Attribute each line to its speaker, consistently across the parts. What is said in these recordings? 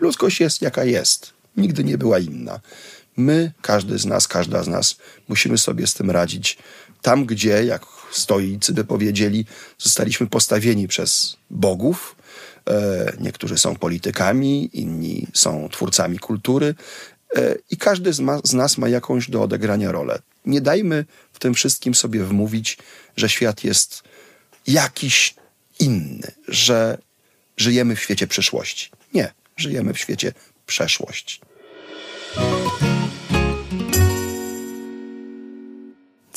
Speaker 1: Ludzkość jest jaka jest. Nigdy nie była inna. My, każdy z nas, każda z nas, musimy sobie z tym radzić. Tam, gdzie, jak stoicy by powiedzieli, zostaliśmy postawieni przez bogów, e, niektórzy są politykami, inni są twórcami kultury e, i każdy z, ma, z nas ma jakąś do odegrania rolę. Nie dajmy w tym wszystkim sobie wmówić, że świat jest jakiś inny, że żyjemy w świecie przyszłości. Nie, żyjemy w świecie przeszłości.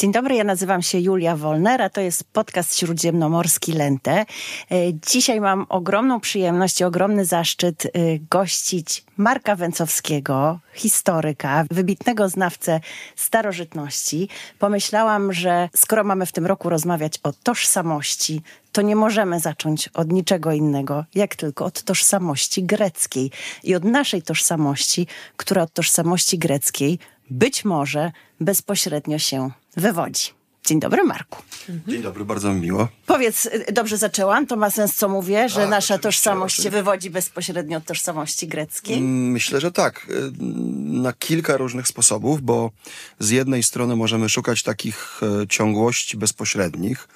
Speaker 2: Dzień dobry, ja nazywam się Julia Wolner, a to jest podcast śródziemnomorski Lente. E, dzisiaj mam ogromną przyjemność i ogromny zaszczyt e, gościć Marka Węcowskiego, historyka, wybitnego znawcę starożytności. Pomyślałam, że skoro mamy w tym roku rozmawiać o tożsamości, to nie możemy zacząć od niczego innego, jak tylko od tożsamości greckiej i od naszej tożsamości, która od tożsamości greckiej być może bezpośrednio się wywodzi. Dzień dobry, Marku.
Speaker 1: Dzień dobry, bardzo mi miło.
Speaker 2: Powiedz, y, dobrze zaczęłam? To ma sens, co mówię, że tak, nasza tożsamość się wywodzi bezpośrednio od tożsamości greckiej?
Speaker 1: Mm, myślę, że tak. Y, na kilka różnych sposobów, bo z jednej strony możemy szukać takich e, ciągłości bezpośrednich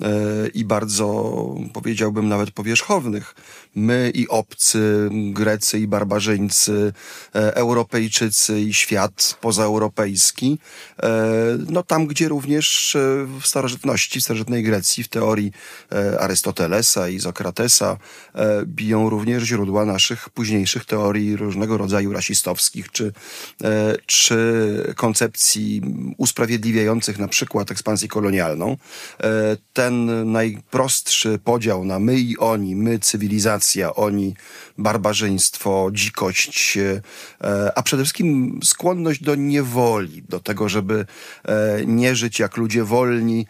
Speaker 1: e, i bardzo, powiedziałbym, nawet powierzchownych. My i obcy, Grecy i barbarzyńcy, e, Europejczycy i świat pozaeuropejski. No tam, gdzie również w starożytności, w starożytnej Grecji, w teorii E, Arystotelesa i Sokratesa e, biją również źródła naszych późniejszych teorii różnego rodzaju rasistowskich, czy, e, czy koncepcji usprawiedliwiających na przykład ekspansję kolonialną. Ten najprostszy podział na my i oni, my cywilizacja, oni barbarzyństwo, dzikość, a przede wszystkim skłonność do niewoli, do tego, żeby nie żyć jak ludzie wolni,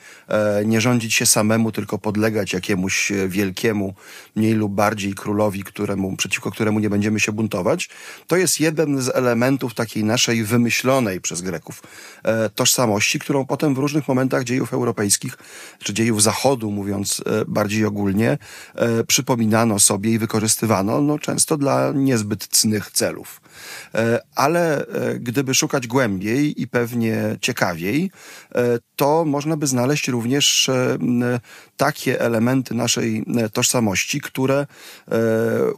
Speaker 1: nie rządzić się samemu, tylko podlegać jakiemuś e, wielkiemu, mniej lub bardziej królowi, któremu, przeciwko któremu nie będziemy się buntować, to jest jeden z elementów takiej naszej wymyślonej przez Greków e, tożsamości, którą potem w różnych momentach dziejów europejskich, czy dziejów Zachodu, mówiąc e, bardziej ogólnie, e, przypominano sobie i wykorzystywano, no często dla niezbyt cnych celów. E, ale e, gdyby szukać głębiej i pewnie ciekawiej, to można by znaleźć również takie elementy naszej e, tożsamości, które e,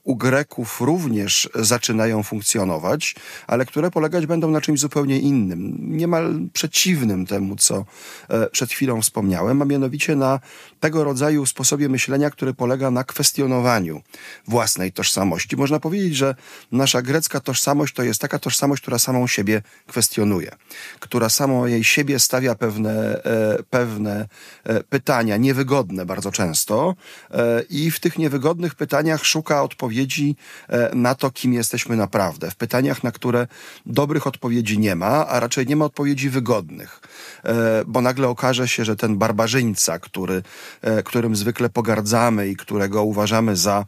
Speaker 1: u Greków również zaczynają funkcjonować, ale które polegać będą na czymś zupełnie innym, niemal przeciwnym temu, co e, przed chwilą wspomniałem, a mianowicie na tego rodzaju sposobie myślenia, który polega na kwestionowaniu własnej tożsamości. Można powiedzieć, że nasza grecka tożsamość to jest taka tożsamość, która samą siebie kwestionuje, która samą jej siebie stawia pewne, pewne pytania niewygodne, bardzo często e, i w tych niewygodnych pytaniach szuka odpowiedzi e, na to, kim jesteśmy naprawdę. W pytaniach, na które dobrych odpowiedzi nie ma, a raczej nie ma odpowiedzi wygodnych, e, bo nagle okaże się, że ten barbarzyńca, który, którym zwykle pogardzamy i którego uważamy za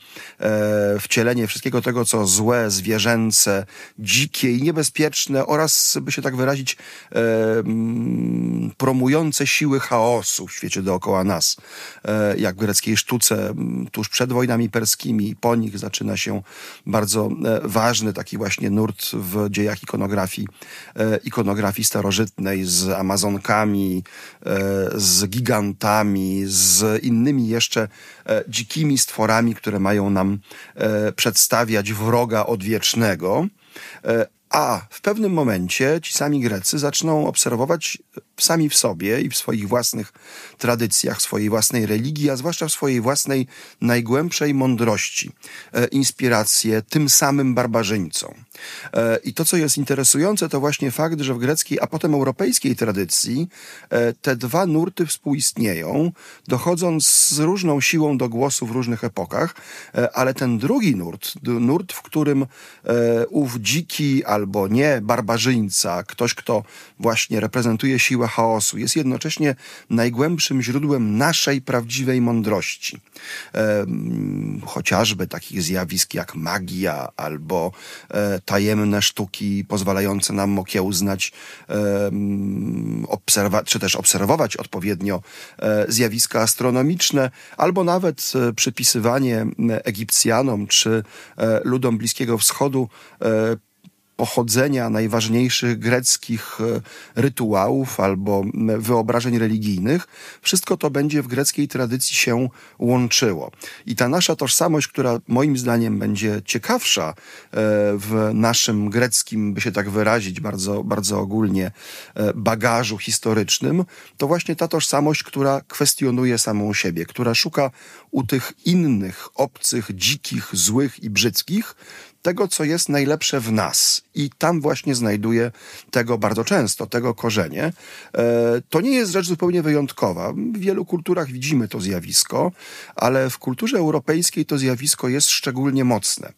Speaker 1: wcielenie wszystkiego tego, co złe, zwierzęce, dzikie i niebezpieczne oraz, by się tak wyrazić, promujące siły chaosu w świecie dookoła nas, E, jak w greckiej sztuce tuż przed wojnami perskimi. Po nich zaczyna się bardzo e, ważny taki właśnie nurt w dziejach ikonografii, e, ikonografii starożytnej z Amazonkami, z gigantami, z innymi jeszcze dzikimi stworami, które mają nam przedstawiać wroga odwiecznego. A w pewnym momencie ci sami Grecy zaczną obserwować sami w sobie i w swoich własnych tradycjach, swojej własnej religii, a zwłaszcza w swojej własnej najgłębszej mądrości, e, inspirację tym samym barbarzyńcom. E, I to, co jest interesujące, to właśnie fakt, że w greckiej, a potem europejskiej tradycji e, te dwa nurty współistnieją, dochodząc z różną siłą do głosu w różnych epokach, e, ale ten drugi nurt, nurt, w którym ów dziki albo nie barbarzyńca, ktoś, kto właśnie reprezentuje siłę źródła chaosu, jest jednocześnie najgłębszym źródłem naszej prawdziwej mądrości. E, chociażby takich zjawisk jak magia albo e, tajemne sztuki pozwalające nam okiełznać, e, obserwa- czy też obserwować odpowiednio e, zjawiska astronomiczne, albo nawet e, przypisywanie Egipcjanom czy e, ludom Bliskiego Wschodu pochodzenia najważniejszych greckich e, rytuałów albo wyobrażeń religijnych, wszystko to będzie w greckiej tradycji się łączyło. I ta nasza tożsamość, która moim zdaniem będzie ciekawsza e, w naszym greckim, by się tak wyrazić bardzo, bardzo ogólnie, e, bagażu historycznym, to właśnie ta tożsamość, która kwestionuje samą siebie, która szuka u tych innych, obcych, dzikich, złych i brzydkich tego, co jest najlepsze w nas. I tam właśnie znajduje tego bardzo często, tego korzenie. E, to nie jest rzecz zupełnie wyjątkowa. W wielu kulturach widzimy to zjawisko, ale w kulturze europejskiej to zjawisko jest szczególnie mocne.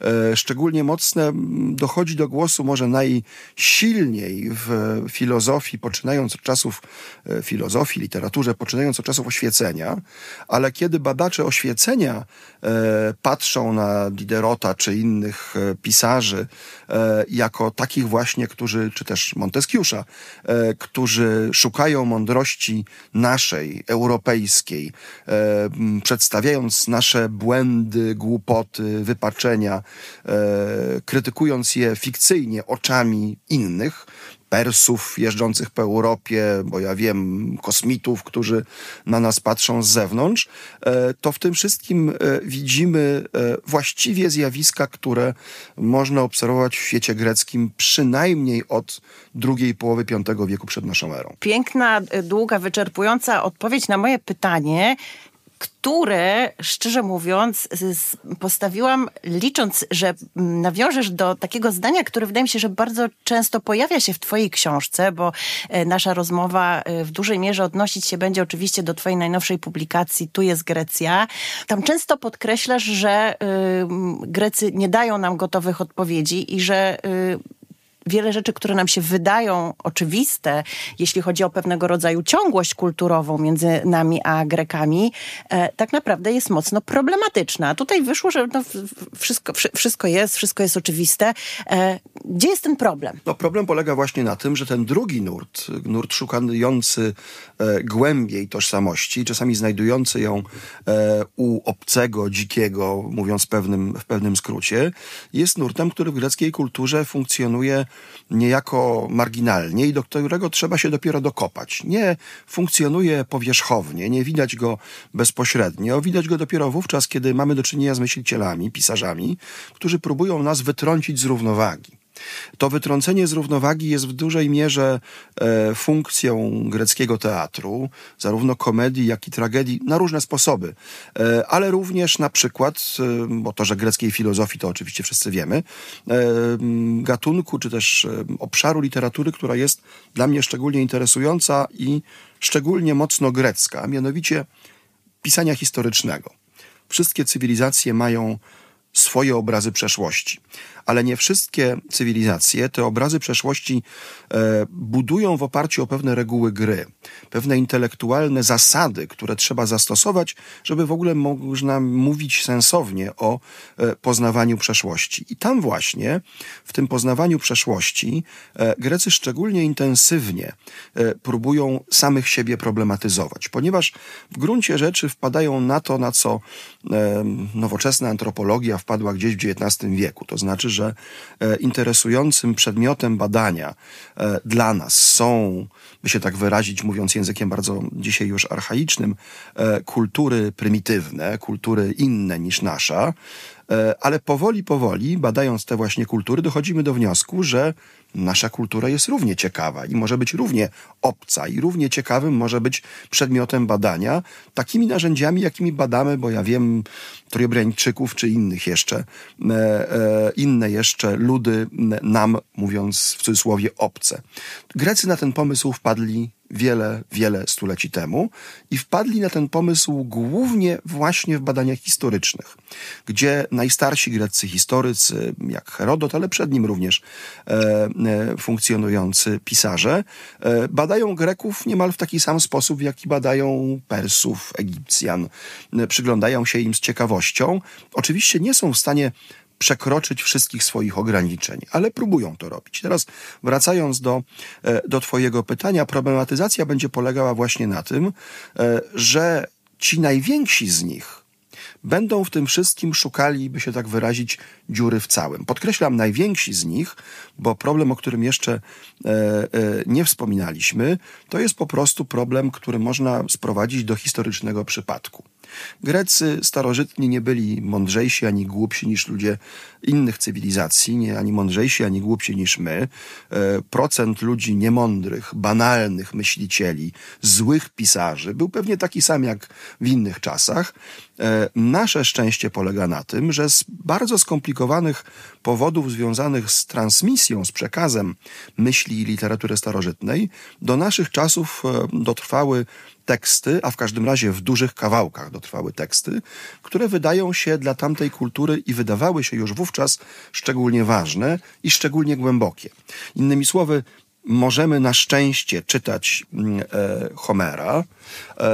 Speaker 1: E, szczególnie mocne dochodzi do głosu może najsilniej w filozofii, poczynając od czasów e, filozofii, literaturze, poczynając od czasów oświecenia, ale kiedy badacze oświecenia patrzą na Diderota czy innych e, pisarzy e, jako takich właśnie, którzy, czy też Monteskiusza, e, którzy szukają mądrości naszej, europejskiej, przedstawiając nasze błędy, głupoty, wypaczenia, krytykując je fikcyjnie oczami innych, Persów jeżdżących po Europie, bo ja wiem, kosmitów, którzy na nas patrzą z zewnątrz, e, to w tym wszystkim e, widzimy e, właściwie zjawiska, które można obserwować w świecie greckim przynajmniej od drugiej połowy V wieku przed naszą erą.
Speaker 2: Piękna, długa, wyczerpująca odpowiedź na moje pytanie które, szczerze mówiąc, postawiłam licząc, że nawiążesz do takiego zdania, które wydaje mi się, że bardzo często pojawia się w Twojej książce, bo e, nasza rozmowa e, w dużej mierze odnosić się będzie oczywiście do Twojej najnowszej publikacji Tu jest Grecja. Tam często podkreślasz, że Grecy nie dają nam gotowych odpowiedzi i że wiele rzeczy, które nam się wydają oczywiste, jeśli chodzi o pewnego rodzaju ciągłość kulturową między nami a Grekami, e, tak naprawdę jest mocno problematyczna. Tutaj wyszło, że no, wszystko, wszystko jest, wszystko jest oczywiste. E, gdzie jest ten problem?
Speaker 1: No, problem polega właśnie na tym, że ten drugi nurt, nurt szukający e, głębiej tożsamości, czasami znajdujący ją u obcego, dzikiego, mówiąc pewnym, w pewnym skrócie, jest nurtem, który w greckiej kulturze funkcjonuje niejako marginalnie i do którego trzeba się dopiero dokopać. Nie funkcjonuje powierzchownie, nie widać go bezpośrednio, widać go dopiero wówczas, kiedy mamy do czynienia z myślicielami, pisarzami, którzy próbują nas wytrącić z równowagi. To wytrącenie z równowagi jest w dużej mierze e, funkcją greckiego teatru, zarówno komedii, jak i tragedii, na różne sposoby, e, ale również na przykład, e, bo to, że greckiej filozofii to oczywiście wszyscy wiemy, e, gatunku czy też e, obszaru literatury, która jest dla mnie szczególnie interesująca i szczególnie mocno grecka, a mianowicie pisania historycznego. Wszystkie cywilizacje mają swoje obrazy przeszłości ale nie wszystkie cywilizacje te obrazy przeszłości e, budują w oparciu o pewne reguły gry, pewne intelektualne zasady, które trzeba zastosować, żeby w ogóle można mówić sensownie o e, poznawaniu przeszłości. I tam właśnie, w tym poznawaniu przeszłości, e, Grecy szczególnie intensywnie e, próbują samych siebie problematyzować, ponieważ w gruncie rzeczy wpadają na to, na co e, nowoczesna antropologia wpadła gdzieś w XIX wieku. To znaczy, że e, interesującym przedmiotem badania e, dla nas są, by się tak wyrazić, mówiąc językiem bardzo dzisiaj już archaicznym, e, kultury prymitywne, kultury inne niż nasza, ale powoli, powoli, badając te właśnie kultury, dochodzimy do wniosku, że nasza kultura jest równie ciekawa i może być równie obca i równie ciekawym może być przedmiotem badania takimi narzędziami, jakimi badamy, bo ja wiem, Triobriańczyków czy innych jeszcze, e, e, inne jeszcze ludy nam, mówiąc w cudzysłowie, obce. Grecy na ten pomysł wpadli wiele, wiele stuleci temu i wpadli na ten pomysł głównie właśnie w badaniach historycznych, gdzie najstarsi greccy historycy, jak Herodot, ale przed nim również e, e, funkcjonujący pisarze, e, badają Greków niemal w taki sam sposób, w jaki badają Persów, Egipcjan. Przyglądają się im z ciekawością. Oczywiście nie są w stanie przekroczyć wszystkich swoich ograniczeń, ale próbują to robić. Teraz wracając do, e, do Twojego pytania, problematyzacja będzie polegała właśnie na tym, e, że ci najwięksi z nich będą w tym wszystkim szukali, by się tak wyrazić, dziury w całym. Podkreślam najwięksi z nich, bo problem, o którym jeszcze e, nie wspominaliśmy, to jest po prostu problem, który można sprowadzić do historycznego przypadku. Grecy starożytni nie byli mądrzejsi ani głupsi niż ludzie innych cywilizacji, nie ani mądrzejsi, ani głupsi niż my. E, procent ludzi niemądrych, banalnych myślicieli, złych pisarzy był pewnie taki sam jak w innych czasach. E, nasze szczęście polega na tym, że z bardzo skomplikowanych powodów związanych z transmisją, z przekazem myśli i literatury starożytnej, do naszych czasów e, dotrwały teksty, a w każdym razie w dużych kawałkach dotrwały teksty, które wydają się dla tamtej kultury i wydawały się już wówczas szczególnie ważne i szczególnie głębokie. Innymi słowy, możemy na szczęście czytać mm, e, Homera, e,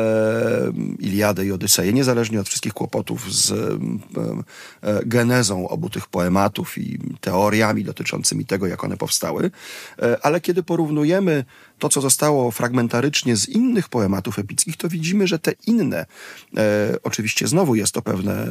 Speaker 1: Iliadę i Odyseję, niezależnie od wszystkich kłopotów z e, e, genezą obu tych poematów i teoriami dotyczącymi tego, jak one powstały. E, ale kiedy porównujemy to, co zostało fragmentarycznie z innych poematów epickich, to widzimy, że te inne, e, oczywiście znowu jest to pewne,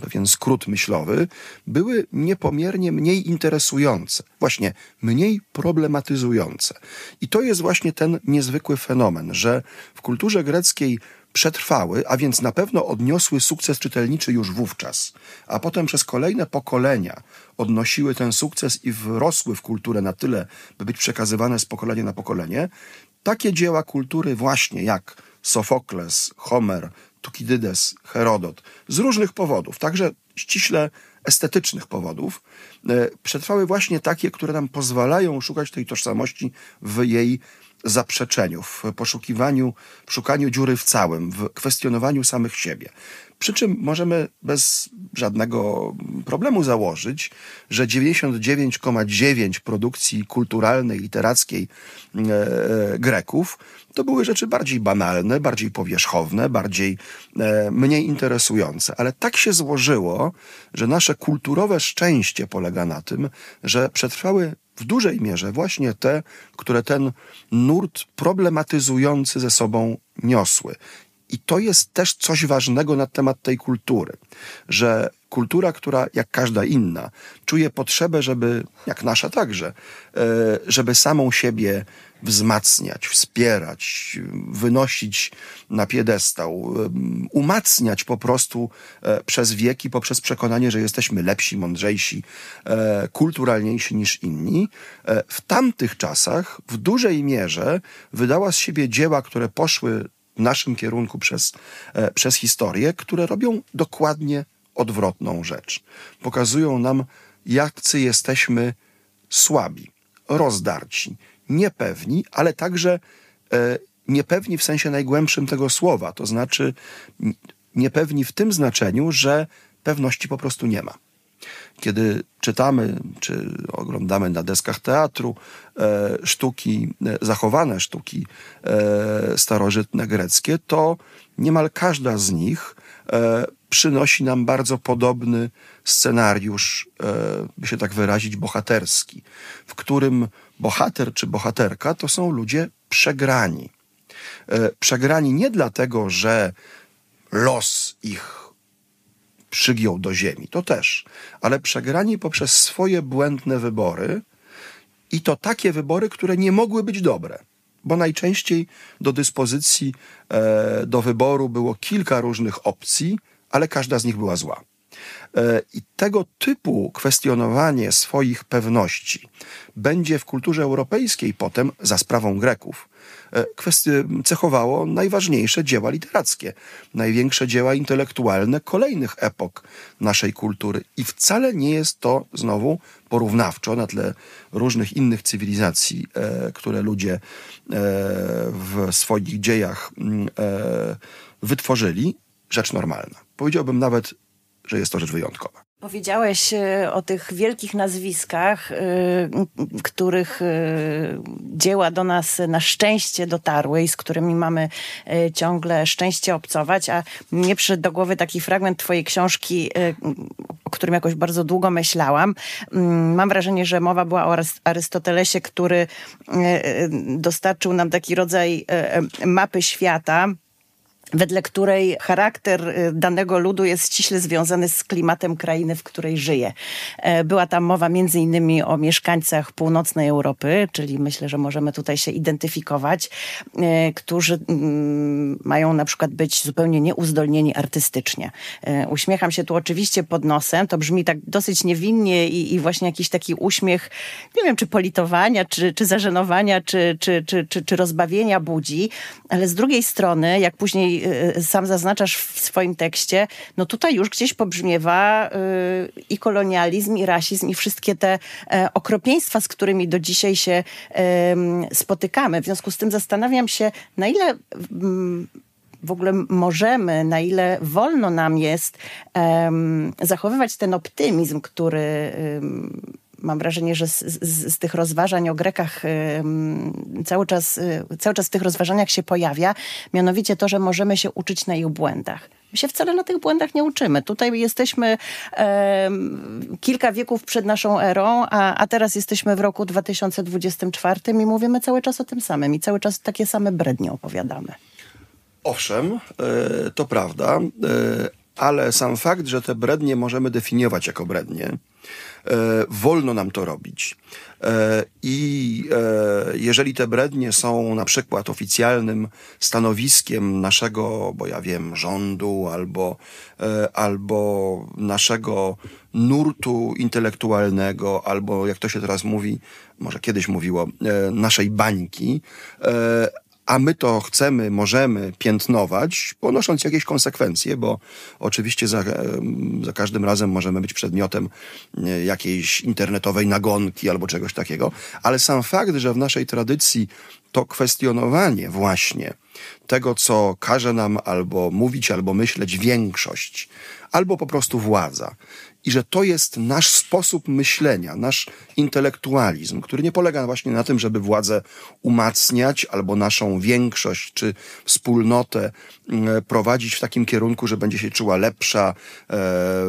Speaker 1: pewien skrót myślowy, były niepomiernie mniej interesujące, właśnie mniej problematyzujące. I to jest właśnie ten niezwykły fenomen, że w kulturze greckiej przetrwały, a więc na pewno odniosły sukces czytelniczy już wówczas, a potem przez kolejne pokolenia odnosiły ten sukces i wrosły w kulturę na tyle, by być przekazywane z pokolenia na pokolenie, takie dzieła kultury właśnie jak Sofokles, Homer, Tukidydes, Herodot, z różnych powodów, także ściśle estetycznych powodów, e, przetrwały właśnie takie, które nam pozwalają szukać tej tożsamości w jej zaprzeczeniu, w poszukiwaniu, w szukaniu dziury w całym, w kwestionowaniu samych siebie. Przy czym możemy bez żadnego problemu założyć, że 99,9 produkcji kulturalnej, literackiej e, e, Greków to były rzeczy bardziej banalne, bardziej powierzchowne, bardziej e, mniej interesujące. Ale tak się złożyło, że nasze kulturowe szczęście polega na tym, że przetrwały w dużej mierze właśnie te, które ten nurt problematyzujący ze sobą niosły. I to jest też coś ważnego na temat tej kultury, że kultura, która jak każda inna czuje potrzebę, żeby, jak nasza także, e, żeby samą siebie wzmacniać, wspierać, wynosić na piedestał, umacniać po prostu e, przez wieki, poprzez przekonanie, że jesteśmy lepsi, mądrzejsi, e, kulturalniejsi niż inni. W tamtych czasach w dużej mierze wydała z siebie dzieła, które poszły w naszym kierunku przez, przez historię, które robią dokładnie odwrotną rzecz. Pokazują nam, jacy jesteśmy słabi, rozdarci, niepewni, ale także e, niepewni w sensie najgłębszym tego słowa, to znaczy niepewni w tym znaczeniu, że pewności po prostu nie ma. Kiedy czytamy czy oglądamy na deskach teatru e, sztuki, e, zachowane sztuki e, starożytne greckie, to niemal każda z nich e, przynosi nam bardzo podobny scenariusz, e, by się tak wyrazić, bohaterski, w którym bohater czy bohaterka to są ludzie przegrani. E, przegrani nie dlatego, że los ich przygiął do ziemi, to też, ale przegrani poprzez swoje błędne wybory i to takie wybory, które nie mogły być dobre, bo najczęściej do dyspozycji, e, do wyboru było kilka różnych opcji, ale każda z nich była zła. E, I tego typu kwestionowanie swoich pewności będzie w kulturze europejskiej potem za sprawą Greków E, cechowało najważniejsze dzieła literackie, największe dzieła intelektualne kolejnych epok naszej kultury. I wcale nie jest to znowu porównawczo na tle różnych innych cywilizacji, e, które ludzie w swoich dziejach mm, wytworzyli, rzecz normalna. Powiedziałbym nawet, że jest to rzecz wyjątkowa.
Speaker 2: Powiedziałeś e, o tych wielkich nazwiskach, e, których e, dzieła do nas na szczęście dotarły i z którymi mamy ciągle szczęście obcować, a mnie przyszedł do głowy taki fragment twojej książki, o którym jakoś bardzo długo myślałam. Mm, mam wrażenie, że mowa była o Arystotelesie, który dostarczył nam taki rodzaj mapy świata, wedle której charakter y, danego ludu jest ściśle związany z klimatem krainy, w której żyje. E, była tam mowa między innymi o mieszkańcach północnej Europy, czyli myślę, że możemy tutaj się identyfikować, e, którzy mm, mają na przykład być zupełnie nieuzdolnieni artystycznie. E, uśmiecham się tu oczywiście pod nosem, to brzmi tak dosyć niewinnie i, i właśnie jakiś taki uśmiech, nie wiem, czy politowania, czy, czy zażenowania, czy, czy, czy, czy, czy rozbawienia budzi, ale z drugiej strony, jak później Y, sam zaznaczasz w swoim tekście, no tutaj już gdzieś pobrzmiewa y, i kolonializm, i rasizm, i wszystkie te e, okropieństwa, z którymi do dzisiaj się spotykamy. W związku z tym zastanawiam się, na ile w ogóle możemy, na ile wolno nam jest zachowywać ten optymizm, który mam wrażenie, że z, z, z, tych rozważań o Grekach cały czas, y, cały czas w tych rozważaniach się pojawia, mianowicie to, że możemy się uczyć na ich błędach. My się wcale na tych błędach nie uczymy. Tutaj jesteśmy e, kilka wieków przed naszą erą, a, a teraz jesteśmy w roku 2024 i mówimy cały czas o tym samym i cały czas takie same brednie opowiadamy.
Speaker 1: Owszem, e, to prawda, e, ale sam fakt, że te brednie możemy definiować jako brednie, wolno nam to robić. E, I e, jeżeli te brednie są na przykład oficjalnym stanowiskiem naszego, bo ja wiem, rządu albo, albo naszego nurtu intelektualnego, albo jak to się teraz mówi, może kiedyś mówiło, naszej bańki, a my to chcemy, możemy piętnować, ponosząc jakieś konsekwencje, bo oczywiście za, za każdym razem możemy być przedmiotem e, jakiejś internetowej nagonki albo czegoś takiego, ale sam fakt, że w naszej tradycji to kwestionowanie właśnie tego, co każe nam albo mówić, albo myśleć większość, albo po prostu władza, i że to jest nasz sposób myślenia, nasz intelektualizm, który nie polega właśnie na tym, żeby władzę umacniać albo naszą większość czy wspólnotę mm, prowadzić w takim kierunku, że będzie się czuła lepsza, e,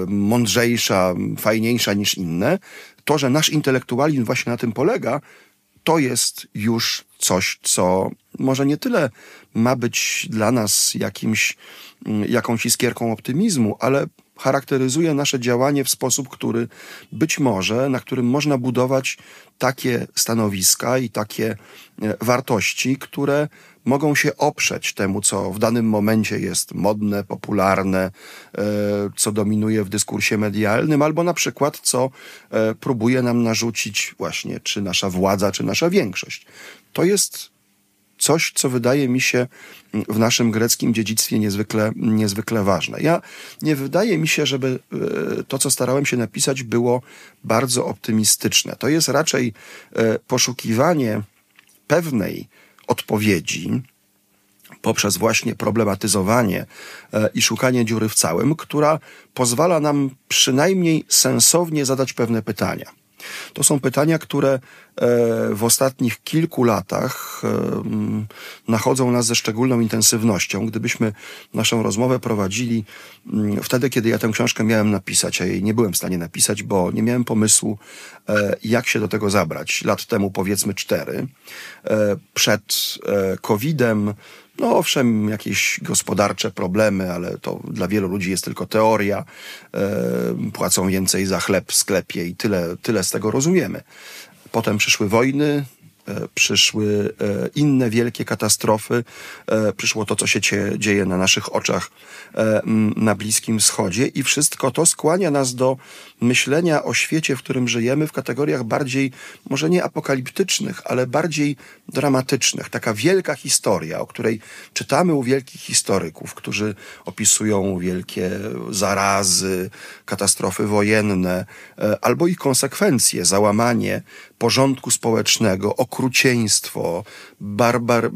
Speaker 1: mądrzejsza, fajniejsza niż inne. To, że nasz intelektualizm właśnie na tym polega, to jest już coś, co może nie tyle ma być dla nas jakimś, mm, jakąś iskierką optymizmu, ale charakteryzuje nasze działanie w sposób, który być może, na którym można budować takie stanowiska i takie e, wartości, które mogą się oprzeć temu, co w danym momencie jest modne, popularne, e, co dominuje w dyskursie medialnym, albo na przykład co e, próbuje nam narzucić właśnie czy nasza władza, czy nasza większość. To jest coś, co wydaje mi się w naszym greckim dziedzictwie niezwykle, niezwykle ważne. Ja nie wydaje mi się, żeby e, to, co starałem się napisać, było bardzo optymistyczne. To jest raczej e, poszukiwanie pewnej odpowiedzi, poprzez właśnie problematyzowanie e, i szukanie dziury w całym, która pozwala nam przynajmniej sensownie zadać pewne pytania. To są pytania, które w ostatnich kilku latach e, nachodzą nas ze szczególną intensywnością. Gdybyśmy naszą rozmowę prowadzili wtedy, kiedy ja tę książkę miałem napisać, a jej nie byłem w stanie napisać, bo nie miałem pomysłu, e, jak się do tego zabrać. Lat temu powiedzmy cztery. Przed COVID-em no owszem, jakieś gospodarcze problemy, ale to dla wielu ludzi jest tylko teoria. E, płacą więcej za chleb w sklepie i tyle, tyle z tego rozumiemy. Potem przyszły wojny, przyszły inne wielkie katastrofy, przyszło to, co się dzieje na naszych oczach na Bliskim Wschodzie i wszystko to skłania nas do myślenia o świecie, w którym żyjemy w kategoriach bardziej, może nie apokaliptycznych, ale bardziej dramatycznych. Taka wielka historia, o której czytamy u wielkich historyków, którzy opisują wielkie zarazy, katastrofy wojenne, e, albo ich konsekwencje, załamanie porządku społecznego, okrucieństwo, barbar,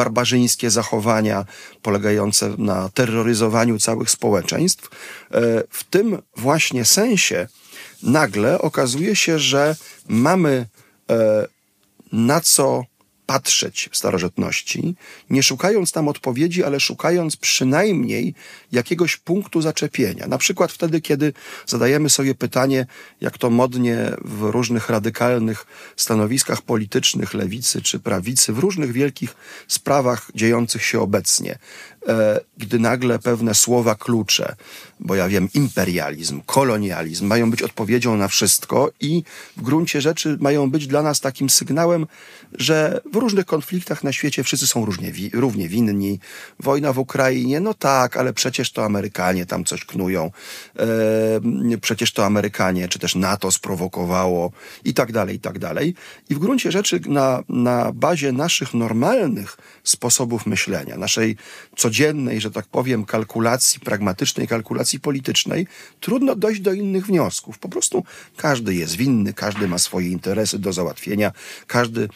Speaker 1: barbarzyńskie zachowania polegające na terroryzowaniu całych społeczeństw. E, w tym właśnie sensie nagle okazuje się, że mamy e, na co patrzeć w starożytności, nie szukając tam odpowiedzi, ale szukając przynajmniej jakiegoś punktu zaczepienia. Na przykład wtedy, kiedy zadajemy sobie pytanie, jak to modnie w różnych radykalnych stanowiskach politycznych, lewicy czy prawicy, w różnych wielkich sprawach dziejących się obecnie, gdy nagle pewne słowa klucze, bo ja wiem, imperializm, kolonializm mają być odpowiedzią na wszystko i w gruncie rzeczy mają być dla nas takim sygnałem, że w różnych konfliktach na świecie wszyscy są różnie, równie winni. Wojna w Ukrainie, no tak, ale przecież to Amerykanie tam coś knują. E, przecież to Amerykanie, czy też NATO sprowokowało i tak dalej, i tak dalej. I w gruncie rzeczy na, na bazie naszych normalnych sposobów myślenia, naszej codziennej, że tak powiem, kalkulacji, pragmatycznej kalkulacji politycznej, trudno dojść do innych wniosków. Po prostu każdy jest winny, każdy ma swoje interesy do załatwienia, każdy e,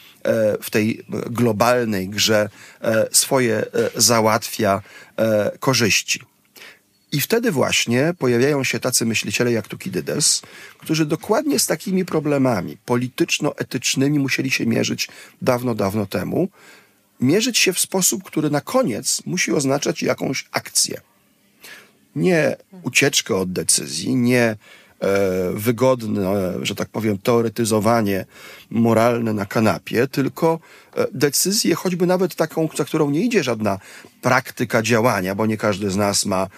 Speaker 1: w tej globalnej grze e, swoje e, załatwia korzyści. I wtedy właśnie pojawiają się tacy myśliciele jak Tukidydes, którzy dokładnie z takimi problemami polityczno-etycznymi musieli się mierzyć dawno, dawno temu, mierzyć się w sposób, który na koniec musi oznaczać jakąś akcję. Nie ucieczkę od decyzji, nie wygodne, że tak powiem, teoretyzowanie moralne na kanapie, tylko e, decyzję, choćby nawet taką, za którą nie idzie żadna praktyka działania, bo nie każdy z nas ma e,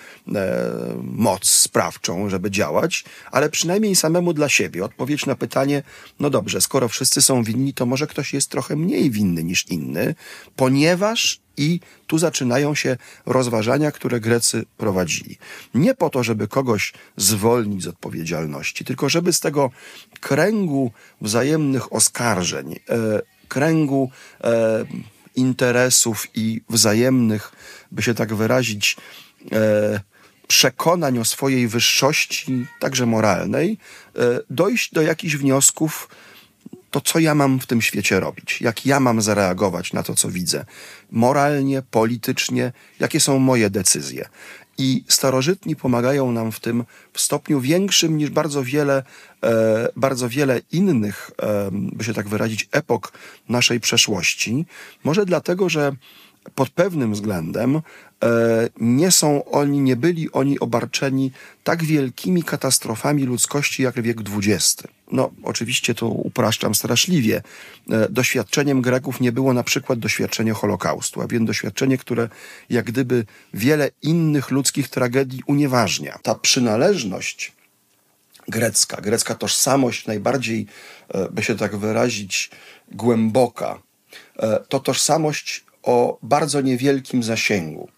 Speaker 1: moc sprawczą, żeby działać, ale przynajmniej samemu dla siebie. Odpowiedź na pytanie, no dobrze, skoro wszyscy są winni, to może ktoś jest trochę mniej winny niż inny, ponieważ i tu zaczynają się rozważania, które Grecy prowadzili. Nie po to, żeby kogoś zwolnić z odpowiedzialności, tylko żeby z tego kręgu wzajemnych oskarżeń, e, kręgu e, interesów i wzajemnych, by się tak wyrazić, e, przekonań o swojej wyższości, także moralnej, dojść do jakichś wniosków, to co ja mam w tym świecie robić? Jak ja mam zareagować na to, co widzę? Moralnie, politycznie, jakie są moje decyzje? I starożytni pomagają nam w tym w stopniu większym niż bardzo wiele, e, bardzo wiele innych, e, by się tak wyrazić, epok naszej przeszłości. Może dlatego, że pod pewnym względem e, nie są oni, nie byli oni obarczeni tak wielkimi katastrofami ludzkości jak wiek XX. No, oczywiście to upraszczam straszliwie. E, doświadczeniem Greków nie było na przykład doświadczenie Holokaustu, a więc doświadczenie, które jak gdyby wiele innych ludzkich tragedii unieważnia. Ta przynależność grecka, grecka tożsamość najbardziej, e, by się tak wyrazić, głęboka, to tożsamość o bardzo niewielkim zasięgu,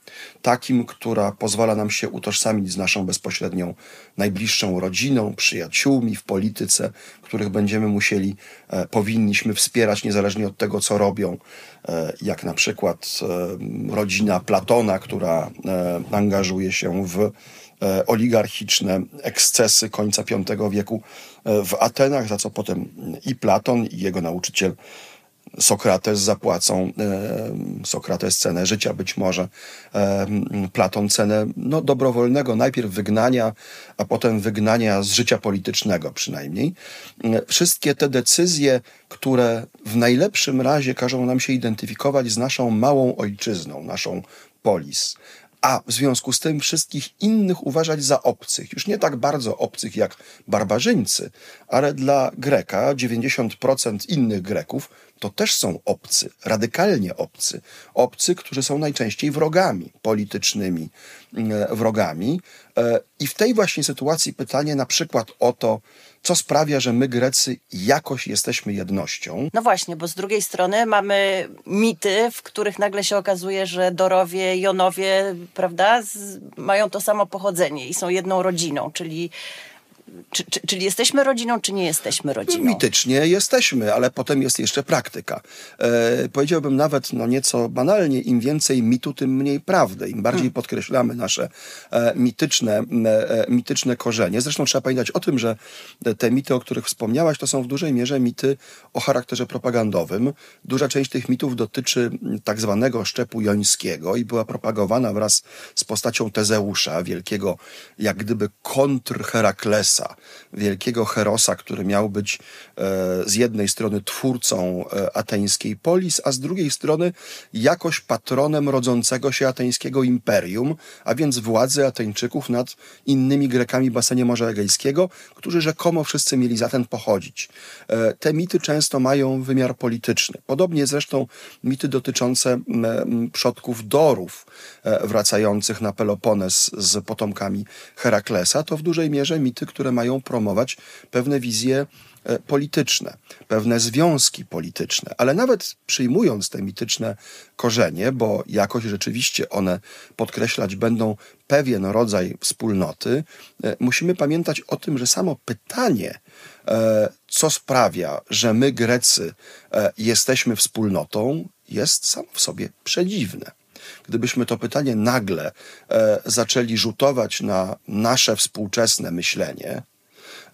Speaker 1: takim, która pozwala nam się utożsamić z naszą bezpośrednią, najbliższą rodziną, przyjaciółmi w polityce, których będziemy musieli, e, powinniśmy wspierać niezależnie od tego, co robią, e, jak na przykład e, rodzina Platona, która e, angażuje się w e, oligarchiczne ekscesy końca V wieku e, w Atenach, za co potem i Platon, i jego nauczyciel Sokrates zapłacą, e, Sokrates cenę życia być może, e, Platon cenę no, dobrowolnego, najpierw wygnania, a potem wygnania z życia politycznego przynajmniej. E, wszystkie te decyzje, które w najlepszym razie każą nam się identyfikować z naszą małą ojczyzną, naszą polis, a w związku z tym wszystkich innych uważać za obcych. Już nie tak bardzo obcych jak barbarzyńcy, ale dla Greka 90% innych Greków to też są obcy, radykalnie obcy. Obcy, którzy są najczęściej wrogami politycznymi, e, wrogami. E, I w tej właśnie sytuacji pytanie na przykład o to, co sprawia, że my Grecy jakoś jesteśmy jednością.
Speaker 2: No właśnie, bo z drugiej strony mamy mity, w których nagle się okazuje, że Dorowie, Jonowie, prawda, z, mają to samo pochodzenie i są jedną rodziną, czyli czy, czy, czyli jesteśmy rodziną, czy nie jesteśmy rodziną?
Speaker 1: Mitycznie jesteśmy, ale potem jest jeszcze praktyka. E, powiedziałbym nawet no nieco banalnie, im więcej mitu, tym mniej prawdy. Im bardziej hmm. podkreślamy nasze e, mityczne, e, mityczne korzenie. Zresztą trzeba pamiętać o tym, że te mity, o których wspomniałaś, to są w dużej mierze mity o charakterze propagandowym. Duża część tych mitów dotyczy tak zwanego szczepu jońskiego i była propagowana wraz z postacią Tezeusza, wielkiego jak gdyby kontr Wielkiego Herosa, który miał być e, z jednej strony twórcą e, ateńskiej polis, a z drugiej strony jakoś patronem rodzącego się ateńskiego imperium, a więc władzy Ateńczyków nad innymi Grekami basenie Morza Egejskiego, którzy rzekomo wszyscy mieli za ten pochodzić. E, te mity często mają wymiar polityczny. Podobnie zresztą mity dotyczące przodków Dorów, wracających na Pelopones z potomkami Heraklesa, to w dużej mierze mity, które mają promować pewne wizje e, polityczne, pewne związki polityczne, ale nawet przyjmując te mityczne korzenie, bo jakoś rzeczywiście one podkreślać będą pewien rodzaj wspólnoty, e, musimy pamiętać o tym, że samo pytanie, e, co sprawia, że my, Grecy, jesteśmy wspólnotą, jest samo w sobie przedziwne gdybyśmy to pytanie nagle e, zaczęli rzutować na nasze współczesne myślenie,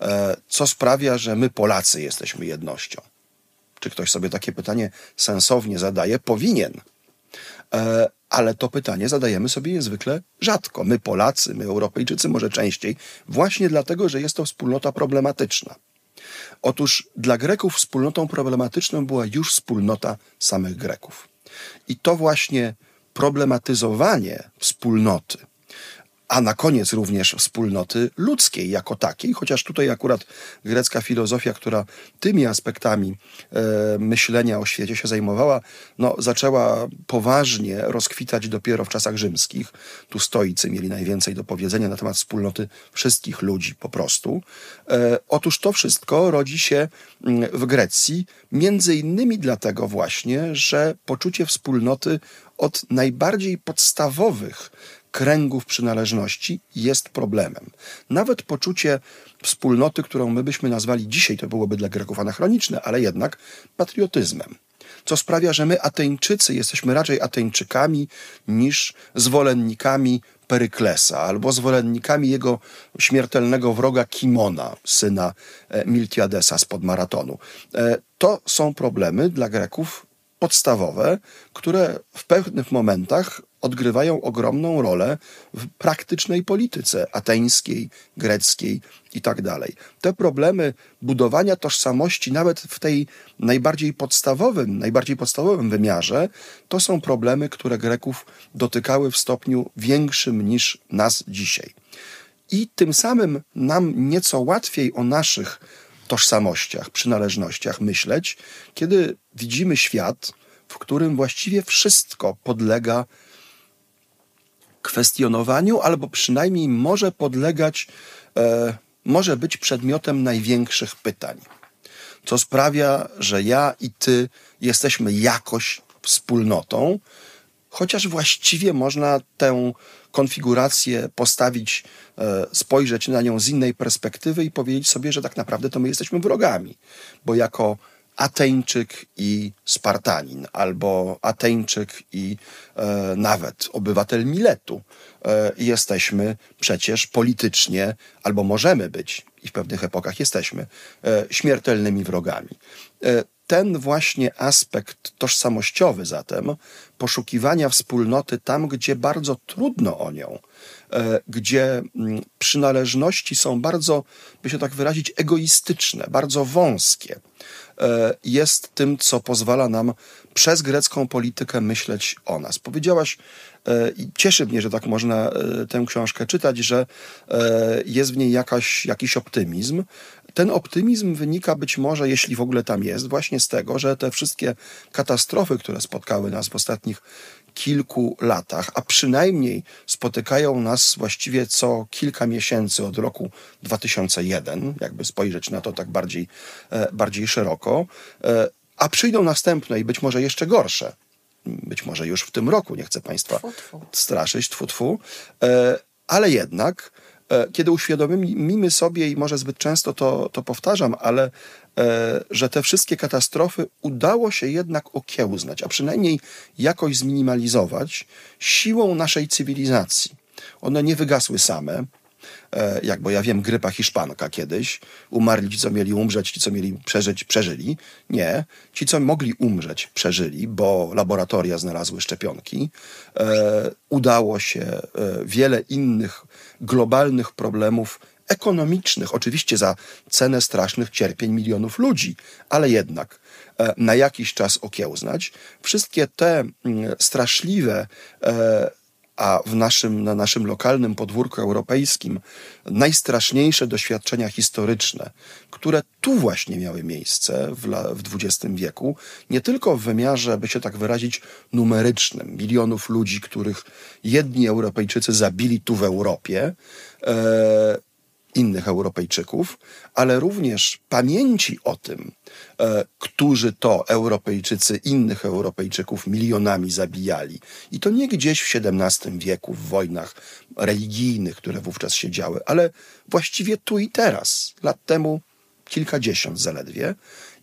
Speaker 1: e, co sprawia, że my Polacy jesteśmy jednością. Czy ktoś sobie takie pytanie sensownie zadaje? Powinien. E, ale to pytanie zadajemy sobie niezwykle rzadko. My Polacy, my Europejczycy może częściej, właśnie dlatego, że jest to wspólnota problematyczna. Otóż dla Greków wspólnotą problematyczną była już wspólnota samych Greków. I to właśnie problematyzowanie wspólnoty, a na koniec również wspólnoty ludzkiej jako takiej, chociaż tutaj akurat grecka filozofia, która tymi aspektami e, myślenia o świecie się zajmowała, no, zaczęła poważnie rozkwitać dopiero w czasach rzymskich. Tu stoicy mieli najwięcej do powiedzenia na temat wspólnoty wszystkich ludzi po prostu. E, otóż to wszystko rodzi się mm, w Grecji, między innymi dlatego właśnie, że poczucie wspólnoty od najbardziej podstawowych kręgów przynależności jest problemem. Nawet poczucie wspólnoty, którą my byśmy nazwali dzisiaj, to byłoby dla Greków anachroniczne, ale jednak patriotyzmem. Co sprawia, że my, Ateńczycy, jesteśmy raczej Ateńczykami niż zwolennikami Peryklesa albo zwolennikami jego śmiertelnego wroga Kimona, syna e, Miltiadesa spod maratonu. E, to są problemy dla Greków podstawowe, które w pewnych momentach odgrywają ogromną rolę w praktycznej polityce ateńskiej, greckiej itd. Tak Te problemy budowania tożsamości, nawet w tej najbardziej podstawowym, najbardziej podstawowym wymiarze, to są problemy, które Greków dotykały w stopniu większym niż nas dzisiaj. I tym samym nam nieco łatwiej o naszych tożsamościach, przynależnościach myśleć, kiedy widzimy świat, w którym właściwie wszystko podlega kwestionowaniu, albo przynajmniej może podlegać, e, może być przedmiotem największych pytań. Co sprawia, że ja i ty jesteśmy jakoś wspólnotą, chociaż właściwie można tę konfigurację postawić, e, spojrzeć na nią z innej perspektywy i powiedzieć sobie, że tak naprawdę to my jesteśmy wrogami, bo jako Ateńczyk i Spartanin, albo Ateńczyk i e, nawet obywatel Miletu. E, jesteśmy przecież politycznie, albo możemy być, i w pewnych epokach jesteśmy, e, śmiertelnymi wrogami. E, ten właśnie aspekt tożsamościowy zatem, poszukiwania wspólnoty tam, gdzie bardzo trudno o nią, gdzie mm, przynależności są bardzo, by się tak wyrazić, egoistyczne, bardzo wąskie, e, jest tym, co pozwala nam przez grecką politykę myśleć o nas. Powiedziałaś, e, i cieszy mnie, że tak można tę książkę czytać, że jest w niej jakaś, jakiś optymizm. ten optymizm wynika być może, jeśli w ogóle tam jest, właśnie z tego, że te wszystkie katastrofy, które spotkały nas w ostatnich kilku latach, a przynajmniej spotykają nas właściwie co kilka miesięcy od roku 2001, jakby spojrzeć na to tak bardziej, e, bardziej szeroko, e, a przyjdą następne i być może jeszcze gorsze. Być może już w tym roku, nie chcę Państwa tfu, tfu. straszyć, tfu, tfu. E, ale jednak kiedy uświadomimy sobie, i może zbyt często to, to powtarzam, ale że te wszystkie katastrofy udało się jednak okiełznać, a przynajmniej jakoś zminimalizować siłą naszej cywilizacji. One nie wygasły same. E, jak bo ja wiem, grypa hiszpanka kiedyś, umarli ci, co mieli umrzeć, ci, co mieli przeżyć, przeżyli. Nie, ci, co mogli umrzeć, przeżyli, bo laboratoria znalazły szczepionki. E, udało się e, wiele innych globalnych problemów ekonomicznych, oczywiście za cenę strasznych cierpień milionów ludzi, ale jednak e, na jakiś czas okiełznać. Wszystkie te mm, straszliwe e, a w naszym, na naszym lokalnym podwórku europejskim najstraszniejsze doświadczenia historyczne, które tu właśnie miały miejsce w, w XX wieku, nie tylko w wymiarze, by się tak wyrazić, numerycznym, milionów ludzi, których jedni Europejczycy zabili tu w Europie, e, innych Europejczyków, ale również pamięci o tym, e, którzy to Europejczycy innych Europejczyków milionami zabijali. I to nie gdzieś w XVII wieku, w wojnach religijnych, które wówczas się działy, ale właściwie tu i teraz, lat temu kilkadziesiąt zaledwie.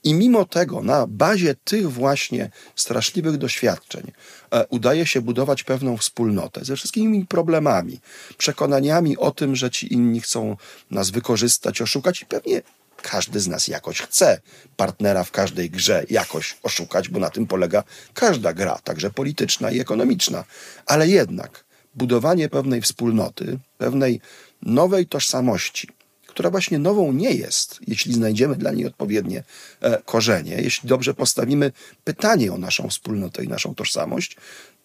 Speaker 1: I mimo tego, na bazie tych właśnie straszliwych doświadczeń, e, udaje się budować pewną wspólnotę ze wszystkimi problemami, przekonaniami o tym, że ci inni chcą nas wykorzystać, oszukać i pewnie każdy z nas jakoś chce partnera w każdej grze jakoś oszukać, bo na tym polega każda gra, także polityczna i ekonomiczna. Ale jednak budowanie pewnej wspólnoty, pewnej nowej tożsamości, która właśnie nową nie jest, jeśli znajdziemy dla niej odpowiednie e, korzenie, jeśli dobrze postawimy pytanie o naszą wspólnotę i naszą tożsamość,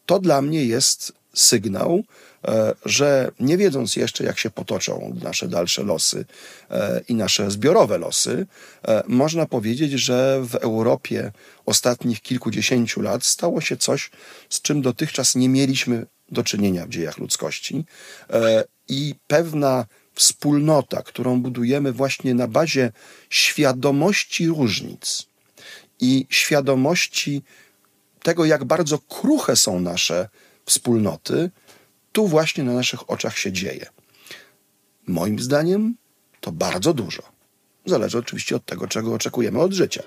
Speaker 1: to dla mnie jest sygnał, e, że nie wiedząc jeszcze, jak się potoczą nasze dalsze losy e, i nasze zbiorowe losy, można powiedzieć, że w Europie ostatnich kilkudziesięciu lat stało się coś, z czym dotychczas nie mieliśmy do czynienia w dziejach ludzkości. I pewna wspólnota, którą budujemy właśnie na bazie świadomości różnic i świadomości tego, jak bardzo kruche są nasze wspólnoty, tu właśnie na naszych oczach się dzieje. Moim zdaniem to bardzo dużo. Zależy oczywiście od tego, czego oczekujemy od życia.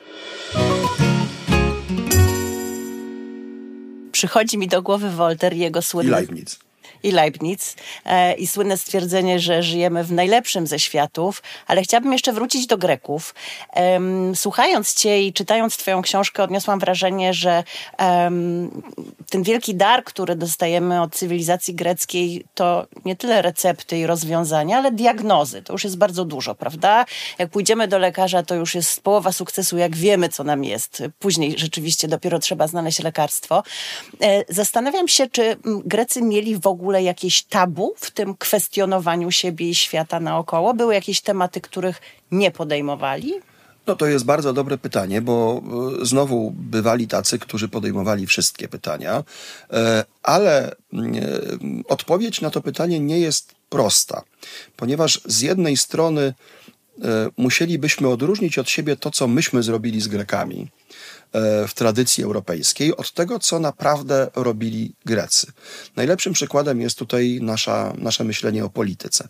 Speaker 2: Przychodzi mi do głowy Wolter i jego słynny...
Speaker 1: I Leibniz
Speaker 2: i Leibniz e, i słynne stwierdzenie, że żyjemy w najlepszym ze światów, ale chciałabym jeszcze wrócić do Greków. słuchając cię i czytając twoją książkę odniosłam wrażenie, że ten wielki dar, który dostajemy od cywilizacji greckiej to nie tyle recepty i rozwiązania, ale diagnozy. To już jest bardzo dużo, prawda? Jak pójdziemy do lekarza, to już jest połowa sukcesu, jak wiemy, co nam jest. Później rzeczywiście dopiero trzeba znaleźć lekarstwo. E, zastanawiam się, czy Grecy mieli w ogóle ogóle jakieś tabu w tym kwestionowaniu siebie i świata naokoło? Były jakieś tematy, których nie podejmowali?
Speaker 1: No to jest bardzo dobre pytanie, bo e, znowu bywali tacy, którzy podejmowali wszystkie pytania, e, ale e, odpowiedź na to pytanie nie jest prosta, ponieważ z jednej strony musielibyśmy odróżnić od siebie to, co myśmy zrobili z Grekami w tradycji europejskiej od tego, co naprawdę robili Grecy. Najlepszym przykładem jest tutaj nasza, nasze myślenie o polityce.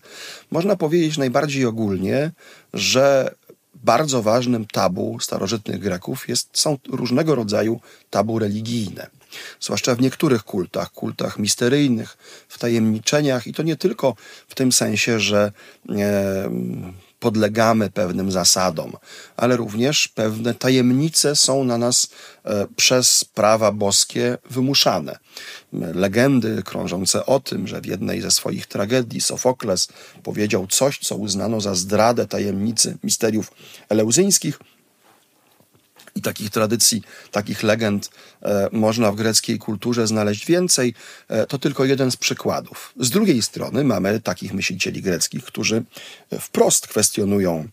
Speaker 1: Można powiedzieć najbardziej ogólnie, że bardzo ważnym tabu starożytnych Greków jest, są różnego rodzaju tabu religijne. Zwłaszcza w niektórych kultach, kultach misteryjnych, w tajemniczeniach, i to nie tylko w tym sensie, że e, podlegamy pewnym zasadom, ale również pewne tajemnice są na nas e, przez prawa boskie wymuszane. Legendy krążące o tym, że w jednej ze swoich tragedii Sofokles powiedział coś, co uznano za zdradę tajemnicy misteriów eleuzyńskich, i takich tradycji, takich legend e, można w greckiej kulturze znaleźć więcej. E, to tylko jeden z przykładów. Z drugiej strony mamy takich myślicieli greckich, którzy wprost kwestionują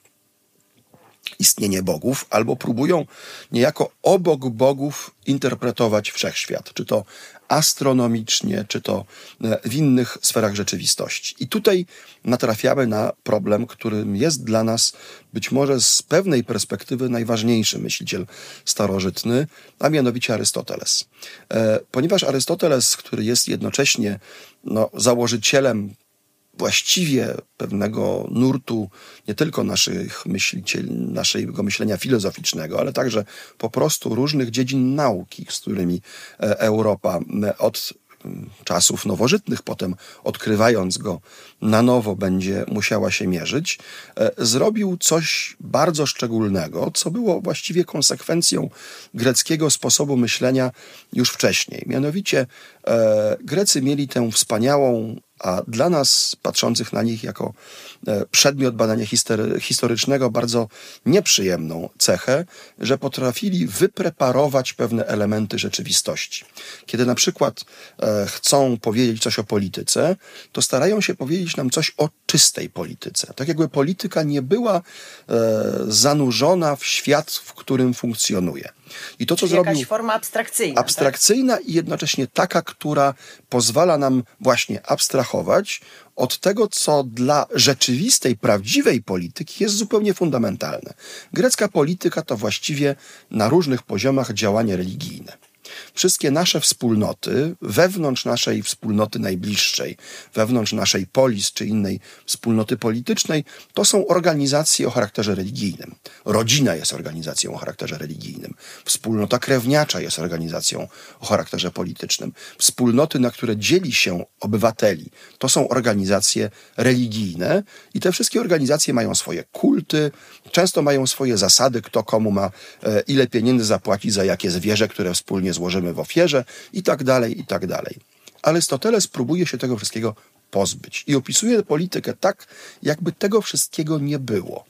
Speaker 1: istnienie bogów, albo próbują niejako obok bogów interpretować wszechświat, czy to astronomicznie, czy to e, w innych sferach rzeczywistości. I tutaj natrafiamy na problem, którym jest dla nas być może z pewnej perspektywy najważniejszy myśliciel starożytny, a mianowicie Arystoteles. E, ponieważ Arystoteles, który jest jednocześnie no, założycielem właściwie pewnego nurtu nie tylko naszych myślicieli, naszego myślenia filozoficznego, ale także po prostu różnych dziedzin nauki, z którymi e, Europa e, od czasów nowożytnych, potem odkrywając go na nowo, będzie musiała się mierzyć, e, zrobił coś bardzo szczególnego, co było właściwie konsekwencją greckiego sposobu myślenia już wcześniej. Mianowicie Grecy mieli tę wspaniałą a dla nas, patrzących na nich jako e, przedmiot badania historycznego, bardzo nieprzyjemną cechę, że potrafili wypreparować pewne elementy rzeczywistości. Kiedy na przykład e, chcą powiedzieć coś o polityce, to starają się powiedzieć nam coś o czystej polityce. Tak jakby polityka nie była e, zanurzona w świat, w którym funkcjonuje.
Speaker 2: I to, co Czyli zrobił. Jakaś forma abstrakcyjna.
Speaker 1: Tak? Abstrakcyjna tak? i jednocześnie taka, która pozwala nam właśnie abstrahować od tego, co dla rzeczywistej, prawdziwej polityki jest zupełnie fundamentalne. Grecka polityka to właściwie na różnych poziomach działanie religijne wszystkie nasze wspólnoty, wewnątrz naszej wspólnoty najbliższej, wewnątrz naszej polis czy innej wspólnoty politycznej, to są organizacje o charakterze religijnym. Rodzina jest organizacją o charakterze religijnym. Wspólnota krewniacza jest organizacją o charakterze politycznym. Wspólnoty, na które dzieli się obywateli, to są organizacje religijne i te wszystkie organizacje mają swoje kulty, często mają swoje zasady, kto komu ma e, ile pieniędzy zapłacić za jakie zwierzę, które wspólnie złożymy w ofierze i tak dalej, i tak dalej. Arystoteles próbuje się tego wszystkiego pozbyć i opisuje politykę tak, jakby tego wszystkiego nie było.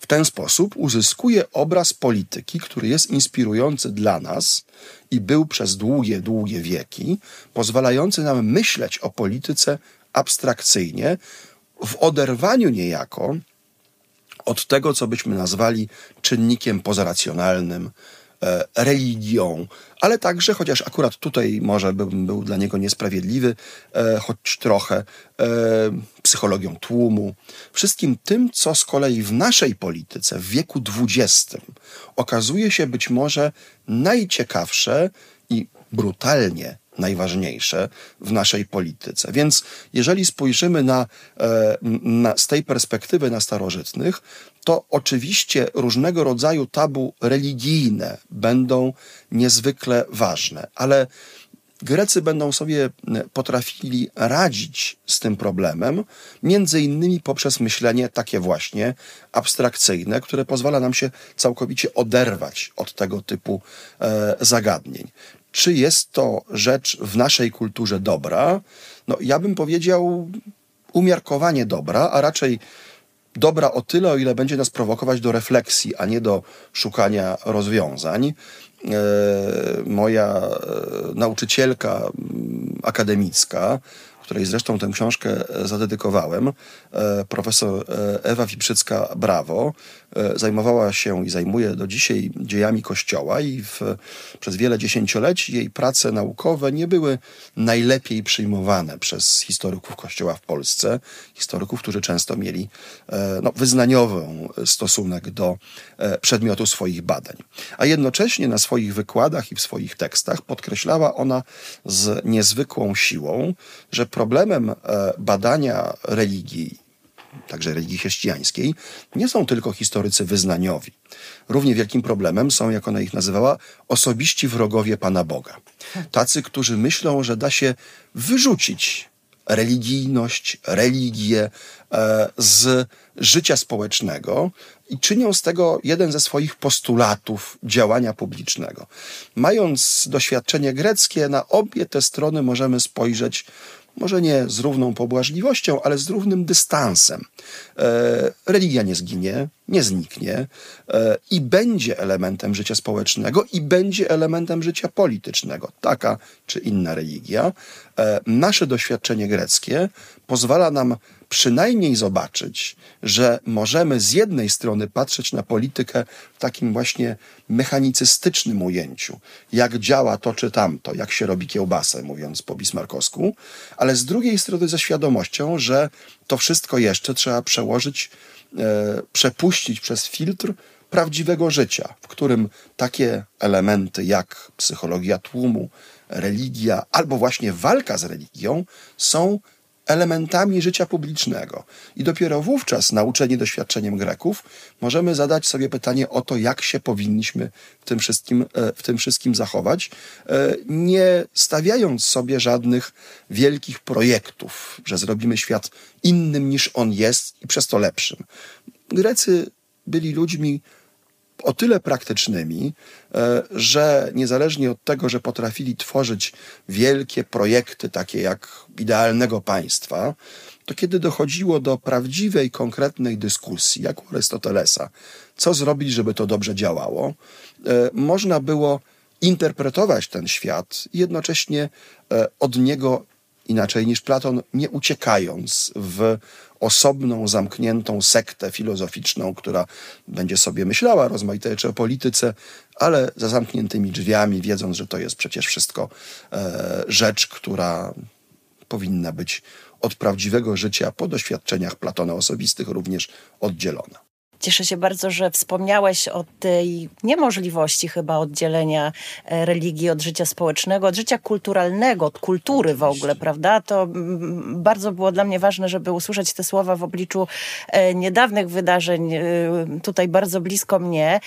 Speaker 1: W ten sposób uzyskuje obraz polityki, który jest inspirujący dla nas i był przez długie, długie wieki, pozwalający nam myśleć o polityce abstrakcyjnie, w oderwaniu niejako od tego, co byśmy nazwali czynnikiem pozaracjonalnym, religią, ale także, chociaż akurat tutaj może bym był dla niego niesprawiedliwy, e, choć trochę e, psychologią tłumu, wszystkim tym, co z kolei w naszej polityce w wieku XX okazuje się być może najciekawsze i brutalnie najważniejsze w naszej polityce. Więc jeżeli spojrzymy na, na, z tej perspektywy na starożytnych, to oczywiście różnego rodzaju tabu religijne będą niezwykle ważne, ale Grecy będą sobie potrafili radzić z tym problemem, między innymi poprzez myślenie takie właśnie abstrakcyjne, które pozwala nam się całkowicie oderwać od tego typu e, zagadnień. Czy jest to rzecz w naszej kulturze dobra? No, ja bym powiedział umiarkowanie dobra, a raczej dobra o tyle, o ile będzie nas prowokować do refleksji, a nie do szukania rozwiązań. E, moja e, nauczycielka akademicka, której zresztą tę książkę zadedykowałem, e, profesor Ewa Wiprzycka-Brawo, E, zajmowała się i zajmuje do dzisiaj dziejami Kościoła i w, przez wiele dziesięcioleci jej prace naukowe nie były najlepiej przyjmowane przez historyków Kościoła w Polsce, historyków, którzy często mieli e, no, wyznaniowy stosunek do e, przedmiotu swoich badań. A jednocześnie na swoich wykładach i w swoich tekstach podkreślała ona z niezwykłą siłą, że problemem badania religii także religii chrześcijańskiej, nie są tylko historycy wyznaniowi. Równie wielkim problemem są, jak ona ich nazywała, osobiści wrogowie Pana Boga. Tacy, którzy myślą, że da się wyrzucić religijność, religię e, z życia społecznego i czynią z tego jeden ze swoich postulatów działania publicznego. Mając doświadczenie greckie, na obie te strony możemy spojrzeć może nie z równą pobłażliwością, ale z równym dystansem. E, religia nie zginie, nie zniknie e, i będzie elementem życia społecznego i będzie elementem życia politycznego. Taka czy inna religia. E, nasze doświadczenie greckie pozwala nam przynajmniej zobaczyć, że możemy z jednej strony patrzeć na politykę w takim właśnie mechanicystycznym ujęciu, jak działa to czy tamto, jak się robi kiełbasę, mówiąc po bismarkowsku, ale z drugiej strony ze świadomością, że to wszystko jeszcze trzeba przełożyć, e, przepuścić przez filtr prawdziwego życia, w którym takie elementy jak psychologia tłumu, religia albo właśnie walka z religią są elementami życia publicznego. I dopiero wówczas, nauczeni doświadczeniem Greków, możemy zadać sobie pytanie o to, jak się powinniśmy w tym wszystkim, e, w tym wszystkim zachować, e, nie stawiając sobie żadnych wielkich projektów, że zrobimy świat innym niż on jest i przez to lepszym. Grecy byli ludźmi, o tyle praktycznymi, e, że niezależnie od tego, że potrafili tworzyć wielkie projekty, takie jak idealnego państwa, to kiedy dochodziło do prawdziwej, konkretnej dyskusji, jak u Arystotelesa, co zrobić, żeby to dobrze działało, e, można było interpretować ten świat i jednocześnie e, od niego inaczej niż Platon, nie uciekając w osobną, zamkniętą sektę filozoficzną, która będzie sobie myślała rozmaite rzeczy o polityce, ale za zamkniętymi drzwiami, wiedząc, że to jest przecież wszystko e, rzecz, która powinna być od prawdziwego życia po doświadczeniach Platona osobistych również oddzielona.
Speaker 2: Cieszę się bardzo, że wspomniałeś o tej niemożliwości chyba oddzielenia e, religii od życia społecznego, od życia kulturalnego, od kultury w ogóle, prawda? To mm, bardzo było dla mnie ważne, żeby usłyszeć te słowa w obliczu e, niedawnych wydarzeń e, tutaj bardzo blisko mnie,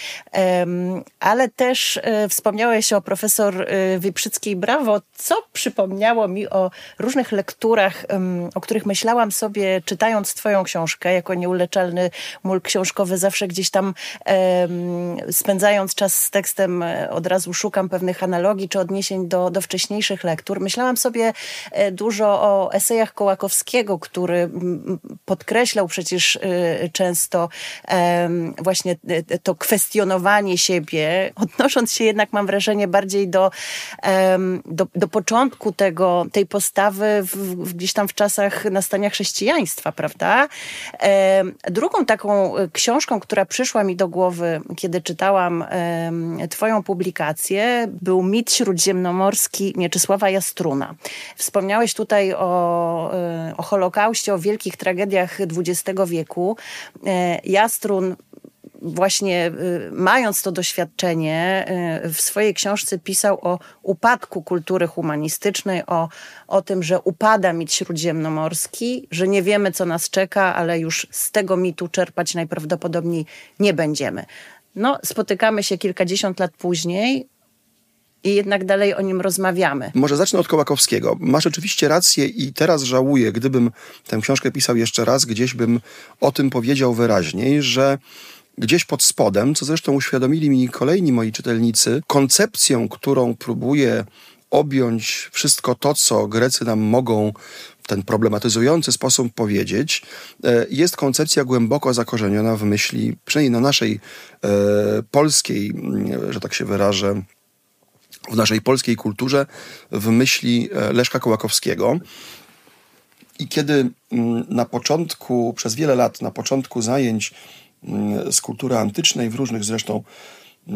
Speaker 2: ale też wspomniałeś o profesor Wieprzyckiej Brawo, co przypomniało mi o różnych lekturach, o których myślałam sobie czytając twoją książkę jako nieuleczalny mól książkowy zawsze gdzieś tam spędzając czas z tekstem e, od razu szukam pewnych analogii czy odniesień do, do wcześniejszych lektur. Myślałam sobie e, dużo o esejach Kołakowskiego, który podkreślał przecież e, często właśnie to kwestionowanie siebie, odnosząc się jednak, mam wrażenie, bardziej do, do, do początku tego, tej postawy w, gdzieś tam w czasach nastania chrześcijaństwa, prawda? Drugą taką książką, książką, która przyszła mi do głowy, kiedy czytałam Twoją publikację, był mit śródziemnomorski Mieczysława Jastruna. Wspomniałeś tutaj o, e, o Holokauście, o wielkich tragediach XX wieku. E, Jastrun właśnie y, mając to doświadczenie, y, w swojej książce pisał o upadku kultury humanistycznej, o, o tym, że upada mit śródziemnomorski, że nie wiemy, co nas czeka, ale już z tego mitu czerpać najprawdopodobniej nie będziemy. No, spotykamy się kilkadziesiąt lat później, i jednak dalej o nim rozmawiamy.
Speaker 1: Może zacznę od Kołakowskiego. Masz oczywiście rację i teraz żałuję, gdybym tę książkę pisał jeszcze raz, gdzieś bym o tym powiedział wyraźniej, że gdzieś pod spodem, co zresztą uświadomili mi kolejni moi czytelnicy, koncepcją, którą próbuję objąć wszystko to, co Grecy nam mogą w ten problematyzujący sposób powiedzieć, e, jest koncepcja głęboko zakorzeniona w myśli, przynajmniej na naszej e, polskiej, mm, że tak się wyrażę, w naszej polskiej kulturze, w myśli e, Leszka Kołakowskiego. I kiedy mm, na początku, przez wiele lat, na początku zajęć z kultury antycznej, w różnych zresztą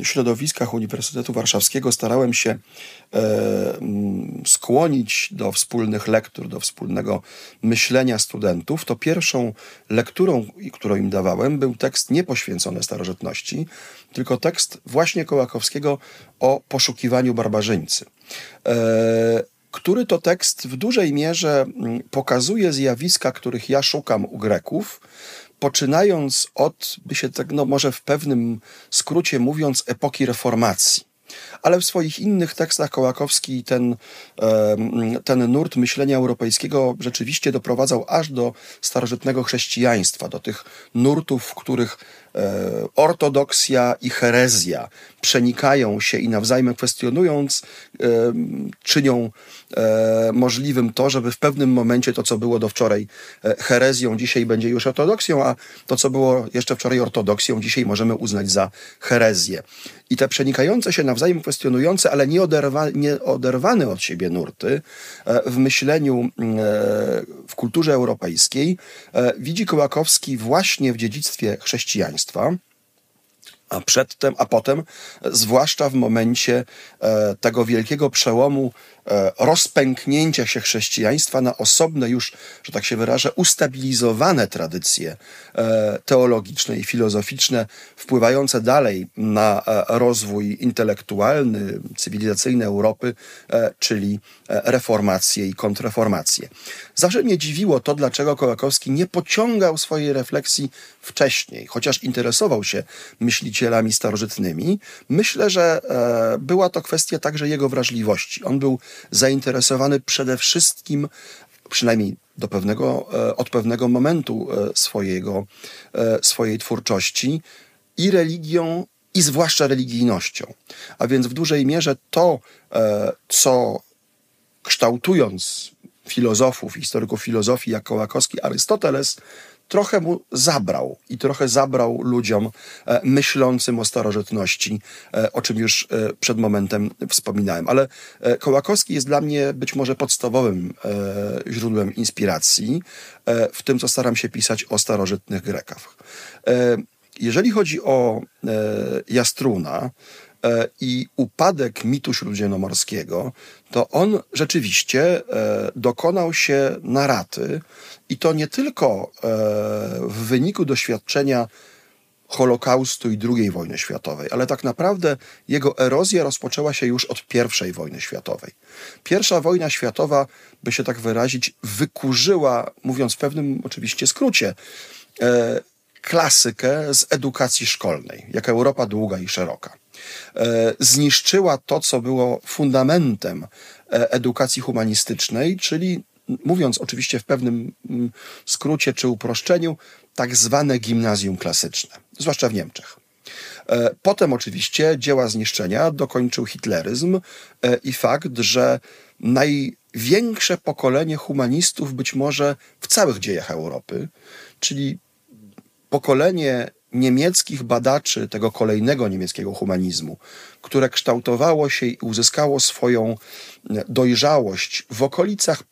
Speaker 1: środowiskach Uniwersytetu Warszawskiego starałem się e, mm, skłonić do wspólnych lektur, do wspólnego myślenia studentów, to pierwszą lekturą, którą im dawałem, był tekst nie poświęcony starożytności, tylko tekst właśnie Kołakowskiego o poszukiwaniu barbarzyńcy. E, który to tekst w dużej mierze mm, pokazuje zjawiska, których ja szukam u Greków, poczynając od, by się tak, no może w pewnym skrócie mówiąc, epoki reformacji. Ale w swoich innych tekstach Kołakowski ten, ten nurt myślenia europejskiego rzeczywiście doprowadzał aż do starożytnego chrześcijaństwa, do tych nurtów, w których ortodoksja i herezja przenikają się i nawzajem kwestionując, czynią możliwym to, żeby w pewnym momencie to, co było do wczoraj herezją, dzisiaj będzie już ortodoksją, a to, co było jeszcze wczoraj ortodoksją, dzisiaj możemy uznać za herezję. I te przenikające się nawzajem kwestionujące, ale nie, oderwa, nie oderwane od siebie nurty w myśleniu, w kulturze europejskiej widzi Kołakowski właśnie w dziedzictwie chrześcijaństwa a przedtem, a potem, zwłaszcza w momencie e, tego wielkiego przełomu e, rozpęknięcia się chrześcijaństwa na osobne już, że tak się wyrażę, ustabilizowane tradycje e, teologiczne i filozoficzne, wpływające dalej na e, rozwój intelektualny, cywilizacyjny Europy, e, czyli reformację i kontrreformację. Zawsze mnie dziwiło to, dlaczego Kołakowski nie pociągał swojej refleksji wcześniej, chociaż interesował się myślicielami starożytnymi. Myślę, że e, była to kwestia także jego wrażliwości. On był zainteresowany przede wszystkim, przynajmniej do pewnego, e, od pewnego momentu e, swojego, swojej twórczości, i religią, i zwłaszcza religijnością. A więc w dużej mierze to, co kształtując filozofów, historyków filozofii jak Kołakowski, Arystoteles, trochę mu zabrał i trochę zabrał ludziom e, myślącym o starożytności, e, o czym już e, przed momentem wspominałem. Ale Kołakowski jest dla mnie być może podstawowym źródłem inspiracji w tym, co staram się pisać o starożytnych Grekach. Jeżeli chodzi o Jastruna, i upadek mitu śródziemnomorskiego, to on rzeczywiście e, dokonał się na raty i to nie tylko e, w wyniku doświadczenia Holokaustu i II wojny światowej, ale tak naprawdę jego erozja rozpoczęła się już od I wojny światowej. Pierwsza wojna światowa, by się tak wyrazić, wykurzyła, mówiąc w pewnym oczywiście skrócie, klasykę z edukacji szkolnej, jak Europa długa i szeroka. E, zniszczyła to, co było fundamentem e, edukacji humanistycznej, czyli mówiąc oczywiście w pewnym mm, skrócie czy uproszczeniu, tak zwane gimnazjum klasyczne, zwłaszcza w Niemczech. E, potem oczywiście dzieła zniszczenia dokończył hitleryzm i fakt, że największe pokolenie humanistów być może w całych dziejach Europy, czyli pokolenie niemieckich badaczy tego kolejnego niemieckiego humanizmu, które kształtowało się i uzyskało swoją e, dojrzałość w okolicach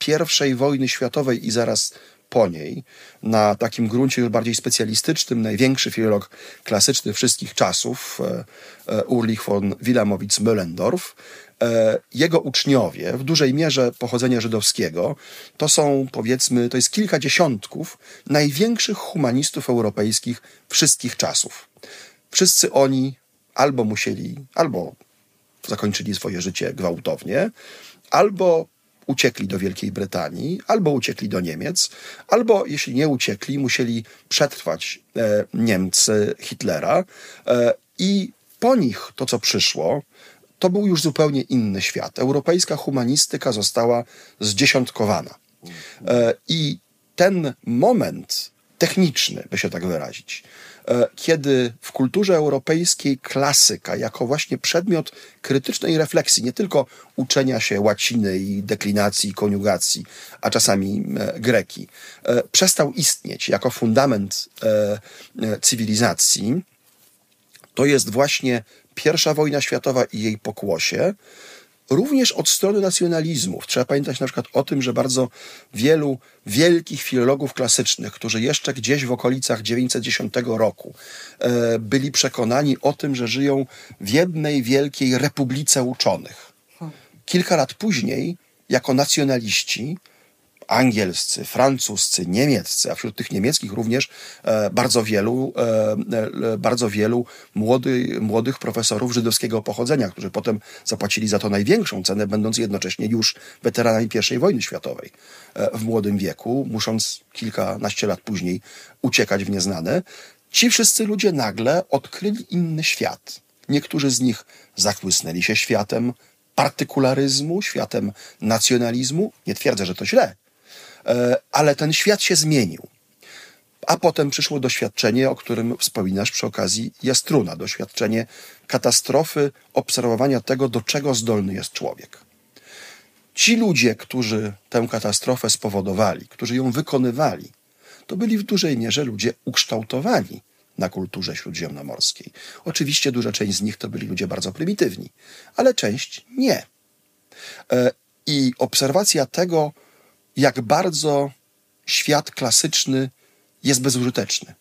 Speaker 1: I wojny światowej i zaraz po niej, na takim gruncie już bardziej specjalistycznym, największy filolog klasyczny wszystkich czasów, e, e, Ulrich von Wilhelmowitz-Möllendorf, E, jego uczniowie, w dużej mierze pochodzenia żydowskiego, to są powiedzmy, to jest kilka dziesiątków największych humanistów europejskich wszystkich czasów. Wszyscy oni albo musieli, albo zakończyli swoje życie gwałtownie, albo uciekli do Wielkiej Brytanii, albo uciekli do Niemiec, albo jeśli nie uciekli, musieli przetrwać e, Niemcy Hitlera e, i po nich to, co przyszło, to był już zupełnie inny świat. Europejska humanistyka została zdziesiątkowana. E, I ten moment techniczny, by się tak wyrazić, kiedy w kulturze europejskiej klasyka jako właśnie przedmiot krytycznej refleksji, nie tylko uczenia się łaciny i deklinacji, i koniugacji, a czasami e, greki, przestał istnieć jako fundament cywilizacji, to jest właśnie pierwsza wojna światowa i jej pokłosie, również od strony nacjonalizmów. Trzeba pamiętać na przykład o tym, że bardzo wielu wielkich filologów klasycznych, którzy jeszcze gdzieś w okolicach 910 roku e, byli przekonani o tym, że żyją w jednej wielkiej republice uczonych. Kilka lat później, jako nacjonaliści, angielscy, francuscy, niemieccy, a wśród tych niemieckich również e, bardzo wielu, e, e, bardzo wielu młody, młodych profesorów żydowskiego pochodzenia, którzy potem zapłacili za to największą cenę, będąc jednocześnie już weteranami I wojny światowej w młodym wieku, musząc kilkanaście lat później uciekać w nieznane. Ci wszyscy ludzie nagle odkryli inny świat. Niektórzy z nich zachłysnęli się światem partykularyzmu, światem nacjonalizmu. Nie twierdzę, że to źle, ale ten świat się zmienił. A potem przyszło doświadczenie, o którym wspominasz przy okazji Jastruna, doświadczenie katastrofy, obserwowania tego, do czego zdolny jest człowiek. Ci ludzie, którzy tę katastrofę spowodowali, którzy ją wykonywali, to byli w dużej mierze ludzie ukształtowani na kulturze śródziemnomorskiej. Oczywiście duża część z nich to byli ludzie bardzo prymitywni, ale część nie. E, I obserwacja tego, jak bardzo świat klasyczny jest bezużyteczny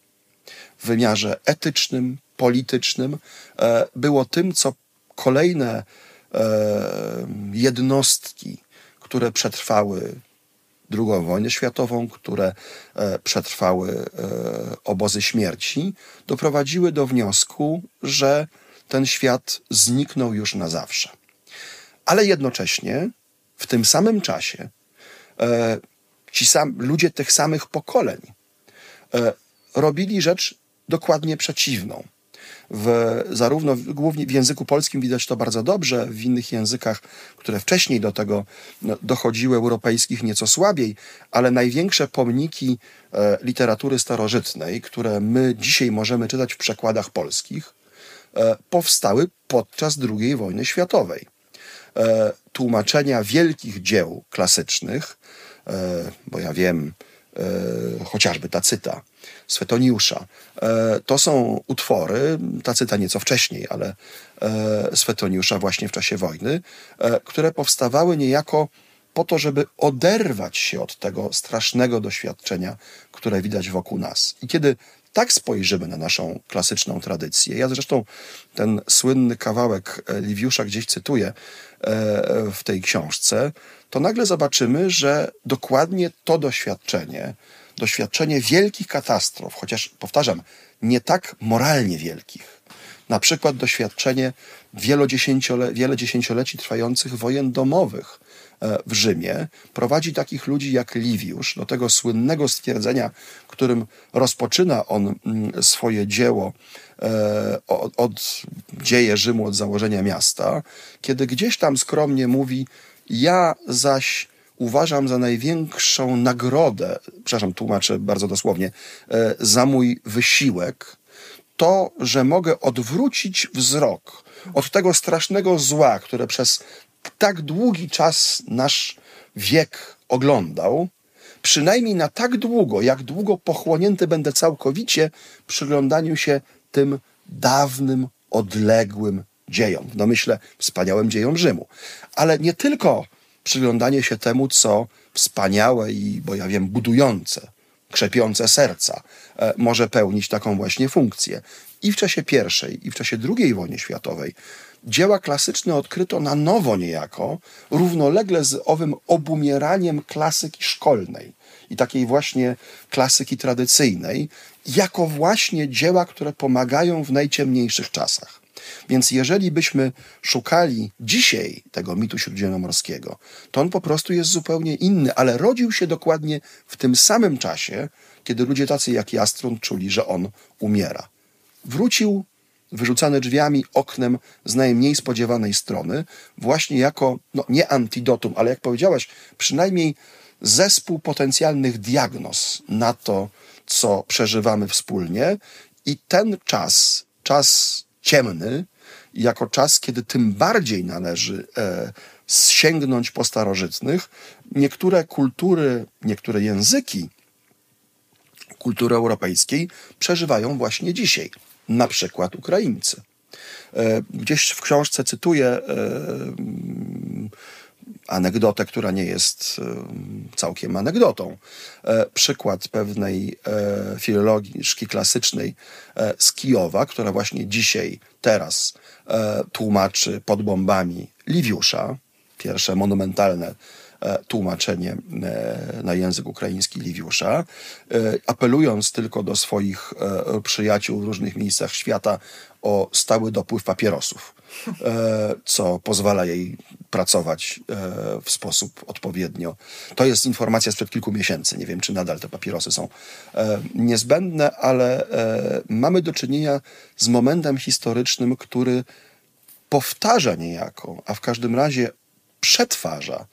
Speaker 1: w wymiarze etycznym, politycznym, e, było tym, co kolejne e, jednostki, które przetrwały II wojnę światową, które e, przetrwały obozy śmierci, doprowadziły do wniosku, że ten świat zniknął już na zawsze. Ale jednocześnie w tym samym czasie ci sam, ludzie tych samych pokoleń e, robili rzecz dokładnie przeciwną. W, zarówno w, głównie w języku polskim widać to bardzo dobrze, w innych językach, które wcześniej do tego no, dochodziły, europejskich nieco słabiej, ale największe pomniki e, literatury starożytnej, które my dzisiaj możemy czytać w przekładach polskich, e, powstały podczas II wojny światowej. E, tłumaczenia wielkich dzieł klasycznych E, bo ja wiem, e, chociażby Tacyta, Swetoniusza. To są utwory, Tacyta nieco wcześniej, ale Swetoniusza właśnie w czasie wojny, które powstawały niejako po to, żeby oderwać się od tego strasznego doświadczenia, które widać wokół nas. I kiedy tak spojrzymy na naszą klasyczną tradycję, ja zresztą ten słynny kawałek Liwiusza gdzieś cytuję w tej książce, to nagle zobaczymy, że dokładnie to doświadczenie, doświadczenie wielkich katastrof, chociaż powtarzam, nie tak moralnie wielkich, na przykład doświadczenie wielodziesięciole, wiele dziesięcioleci trwających wojen domowych e, w Rzymie, prowadzi takich ludzi jak Liviusz do tego słynnego stwierdzenia, którym rozpoczyna on mm, swoje dzieło e, od, od dzieje Rzymu, od założenia miasta, kiedy gdzieś tam skromnie mówi, ja zaś uważam za największą nagrodę, przepraszam, tłumaczę bardzo dosłownie, e, za mój wysiłek, to, że mogę odwrócić wzrok od tego strasznego zła, które przez tak długi czas nasz wiek oglądał, przynajmniej na tak długo, jak długo pochłonięty będę całkowicie przyglądaniu się tym dawnym, odległym dziejom, w domyśle wspaniałym dziejom Rzymu. Ale nie tylko przyglądanie się temu, co wspaniałe i, bo ja wiem, budujące, krzepiące serca e, może pełnić taką właśnie funkcję. I w czasie pierwszej, i w czasie II wojny światowej dzieła klasyczne odkryto na nowo niejako, równolegle z owym obumieraniem klasyki szkolnej i takiej właśnie klasyki tradycyjnej, jako właśnie dzieła, które pomagają w najciemniejszych czasach. Więc jeżeli byśmy szukali dzisiaj tego mitu śródziemnomorskiego, to on po prostu jest zupełnie inny, ale rodził się dokładnie w tym samym czasie, kiedy ludzie tacy jak Jastrun czuli, że on umiera. Wrócił wyrzucany drzwiami, oknem z najmniej spodziewanej strony, właśnie jako, no nie antidotum, ale jak powiedziałaś, przynajmniej zespół potencjalnych diagnoz na to, co przeżywamy wspólnie. I ten czas, czas ciemny, jako czas, kiedy tym bardziej należy e, sięgnąć po starożytnych. Niektóre kultury, niektóre języki kultury europejskiej przeżywają właśnie dzisiaj, na przykład Ukraińcy. E, gdzieś w książce cytuję e, anegdotę, która nie jest całkiem anegdotą. E, przykład pewnej e, filologii klasycznej e, z Kijowa, która właśnie dzisiaj, teraz tłumaczy pod bombami Liwiusza, pierwsze monumentalne tłumaczenie na język ukraiński Liwiusza, apelując tylko do swoich przyjaciół w różnych miejscach świata o stały dopływ papierosów, e, co pozwala jej pracować e, w sposób odpowiednio. To jest informacja sprzed kilku miesięcy. Nie wiem, czy nadal te papierosy są e, niezbędne, ale mamy do czynienia z momentem historycznym, który powtarza niejako, a w każdym razie przetwarza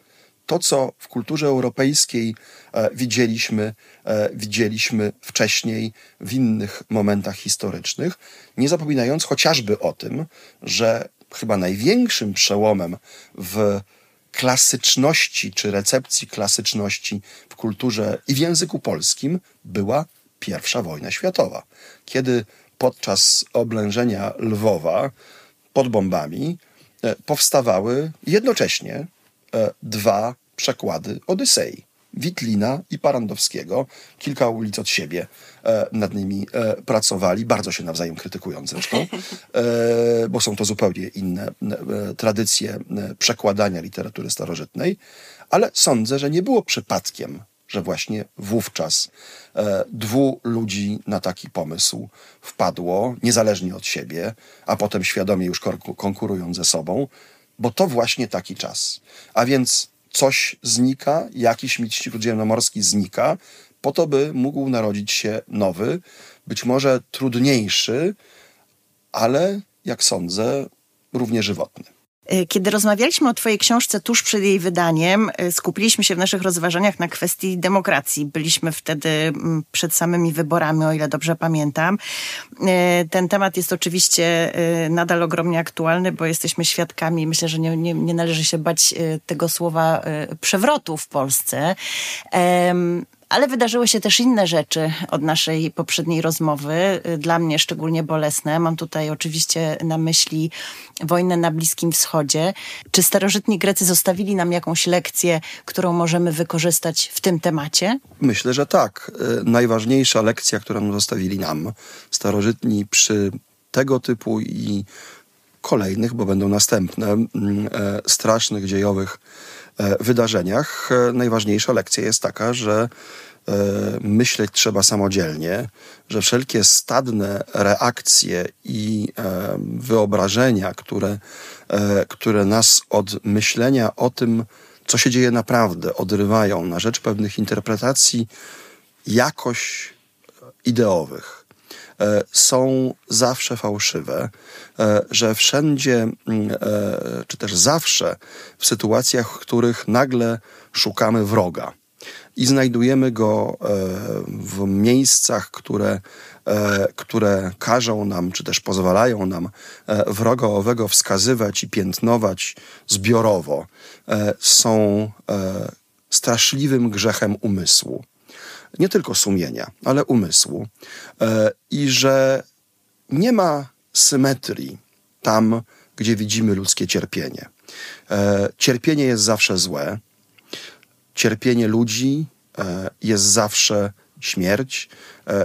Speaker 1: to, co w kulturze europejskiej e, widzieliśmy, e, widzieliśmy wcześniej w innych momentach historycznych, nie zapominając chociażby o tym, że chyba największym przełomem w klasyczności czy recepcji klasyczności w kulturze i w języku polskim była I wojna światowa. Kiedy podczas oblężenia Lwowa pod bombami e, powstawały jednocześnie e, dwa przekłady Odysei. Witlina i Parandowskiego, kilka ulic od siebie e, nad nimi pracowali, bardzo się nawzajem krytykując zresztą, bo są to zupełnie inne tradycje przekładania literatury starożytnej, ale sądzę, że nie było przypadkiem że właśnie wówczas e, dwóch ludzi na taki pomysł wpadło, niezależnie od siebie, a potem świadomie już konkurują ze sobą, bo to właśnie taki czas. A więc coś znika, jakiś mit śródziemnomorski znika, po to, by mógł narodzić się nowy, być może trudniejszy, ale jak sądzę, równie żywotny.
Speaker 2: Y, kiedy rozmawialiśmy o Twojej książce tuż przed jej wydaniem, y, skupiliśmy się w naszych rozważaniach na kwestii demokracji. Byliśmy wtedy mm, przed samymi wyborami, o ile dobrze pamiętam. Y, ten temat jest oczywiście nadal ogromnie aktualny, bo jesteśmy świadkami, myślę, że nie, nie, nie należy się bać tego słowa przewrotu w Polsce. Ale wydarzyły się też inne rzeczy od naszej poprzedniej rozmowy, y, dla mnie szczególnie bolesne. Mam tutaj oczywiście na myśli wojnę na Bliskim Wschodzie. Czy starożytni Grecy zostawili nam jakąś lekcję, którą możemy wykorzystać w tym temacie?
Speaker 1: Myślę, że tak. Y, najważniejsza lekcja, którą zostawili nam starożytni przy tego typu i kolejnych, bo będą następne, mm, e, strasznych dziejowych wydarzeniach. E, najważniejsza lekcja jest taka, że e, myśleć trzeba samodzielnie, że wszelkie stadne reakcje i wyobrażenia, które, które nas od myślenia o tym, co się dzieje naprawdę, odrywają na rzecz pewnych interpretacji jakoś ideowych. E, są zawsze fałszywe, e, że wszędzie, mm, e, czy też zawsze w sytuacjach, w których nagle szukamy wroga. I znajdujemy go w miejscach, które, które każą nam, czy też pozwalają nam wroga owego wskazywać i piętnować zbiorowo, są straszliwym grzechem umysłu nie tylko sumienia, ale umysłu. E, I że nie ma symetrii tam, gdzie widzimy ludzkie cierpienie. E, cierpienie jest zawsze złe. Cierpienie ludzi e, jest zawsze śmierć,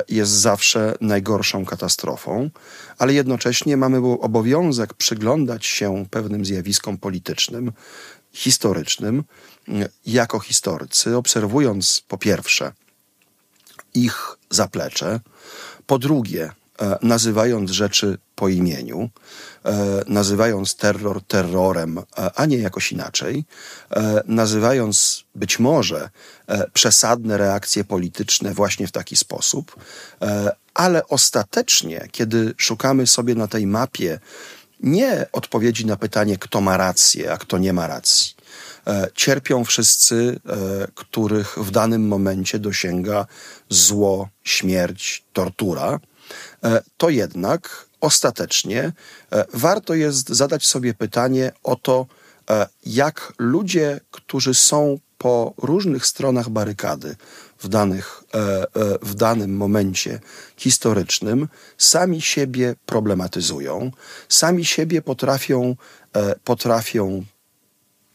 Speaker 1: jest zawsze najgorszą katastrofą, ale jednocześnie mamy obowiązek przyglądać się pewnym zjawiskom politycznym, historycznym, jako historycy, obserwując po pierwsze ich zaplecze. Po drugie, e, nazywając rzeczy po imieniu, e, nazywając terror terrorem, e, a nie jakoś inaczej, nazywając być może przesadne reakcje polityczne właśnie w taki sposób, ale ostatecznie, kiedy szukamy sobie na tej mapie nie odpowiedzi na pytanie, kto ma rację, a kto nie ma racji, cierpią wszyscy, e, których w danym momencie dosięga zło, śmierć, tortura, e, to jednak ostatecznie warto jest zadać sobie pytanie o to, jak ludzie, którzy są po różnych stronach barykady w, danych, w danym momencie historycznym, sami siebie problematyzują, sami siebie potrafią, potrafią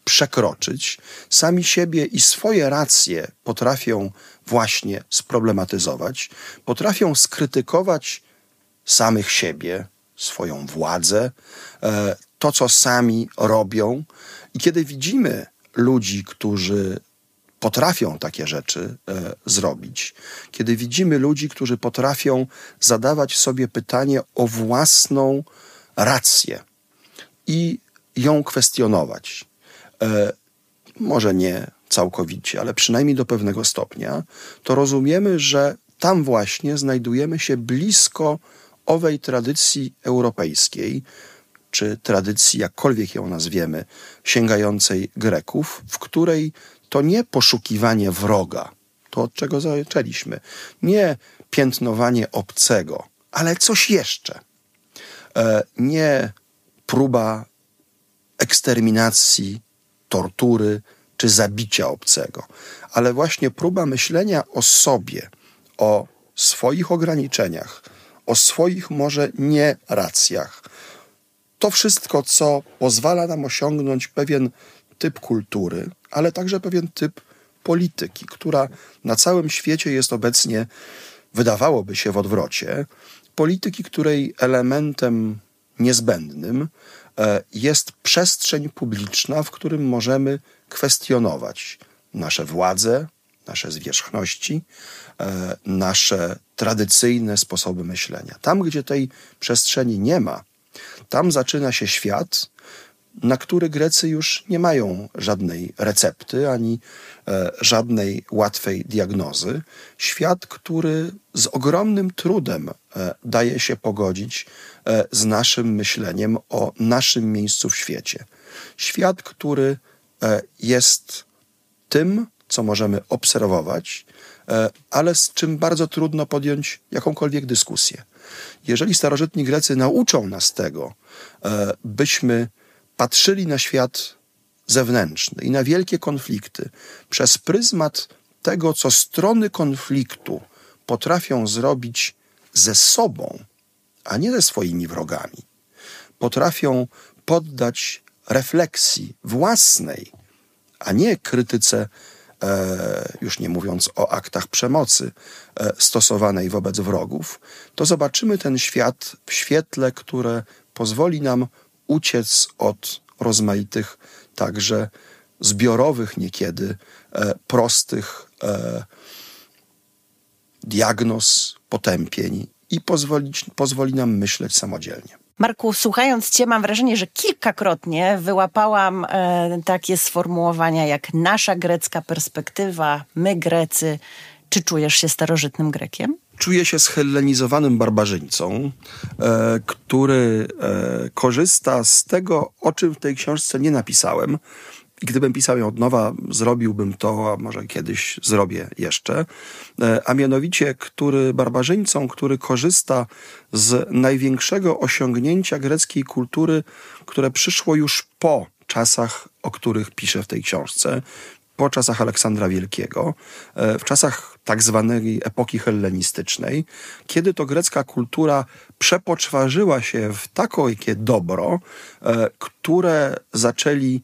Speaker 1: przekroczyć, sami siebie i swoje racje potrafią właśnie sproblematyzować, potrafią skrytykować samych siebie, swoją władzę, e, to co sami robią. I kiedy widzimy ludzi, którzy potrafią takie rzeczy e, zrobić, kiedy widzimy ludzi, którzy potrafią zadawać sobie pytanie o własną rację i ją kwestionować, może nie całkowicie, ale przynajmniej do pewnego stopnia, to rozumiemy, że tam właśnie znajdujemy się blisko owej tradycji europejskiej, czy tradycji, jakkolwiek ją nazwiemy, sięgającej Greków, w której to nie poszukiwanie wroga, to od czego zaczęliśmy, nie piętnowanie obcego, ale coś jeszcze. E, nie próba eksterminacji, tortury czy zabicia obcego, ale właśnie próba myślenia o sobie, o swoich ograniczeniach, o swoich może nie racjach. To wszystko, co pozwala nam osiągnąć pewien typ kultury, ale także pewien typ polityki, która na całym świecie jest obecnie, wydawałoby się w odwrocie, polityki, której elementem niezbędnym jest przestrzeń publiczna, w którym możemy kwestionować nasze władze, nasze zwierzchności, e, nasze tradycyjne sposoby myślenia. Tam, gdzie tej przestrzeni nie ma, tam zaczyna się świat, na który Grecy już nie mają żadnej recepty ani e, żadnej łatwej diagnozy. Świat, który z ogromnym trudem e, daje się pogodzić e, z naszym myśleniem o naszym miejscu w świecie. Świat, który jest tym, co możemy obserwować, ale z czym bardzo trudno podjąć jakąkolwiek dyskusję. Jeżeli starożytni Grecy nauczą nas tego, byśmy patrzyli na świat zewnętrzny i na wielkie konflikty przez pryzmat tego, co strony konfliktu potrafią zrobić ze sobą, a nie ze swoimi wrogami. Potrafią poddać refleksji własnej, a nie krytyce, e, już nie mówiąc o aktach przemocy e, stosowanej wobec wrogów, to zobaczymy ten świat w świetle, które pozwoli nam uciec od rozmaitych, także zbiorowych niekiedy, e, prostych e, diagnoz, potępień i pozwolić, pozwoli nam myśleć samodzielnie.
Speaker 2: Marku, słuchając Cię, mam wrażenie, że kilkakrotnie wyłapałam e, takie sformułowania jak nasza grecka perspektywa, my Grecy. Czy czujesz się starożytnym Grekiem?
Speaker 1: Czuję się schellenizowanym barbarzyńcą, e, który e, korzysta z tego, o czym w tej książce nie napisałem. I gdybym pisał ją od nowa, zrobiłbym to, a może kiedyś zrobię jeszcze. E, a mianowicie, który barbarzyńcą, który korzysta z największego osiągnięcia greckiej kultury, które przyszło już po czasach, o których piszę w tej książce, po czasach Aleksandra Wielkiego, e, w czasach tak zwanej epoki hellenistycznej, kiedy to grecka kultura przepoczwarzyła się w takie dobro, e, które zaczęli,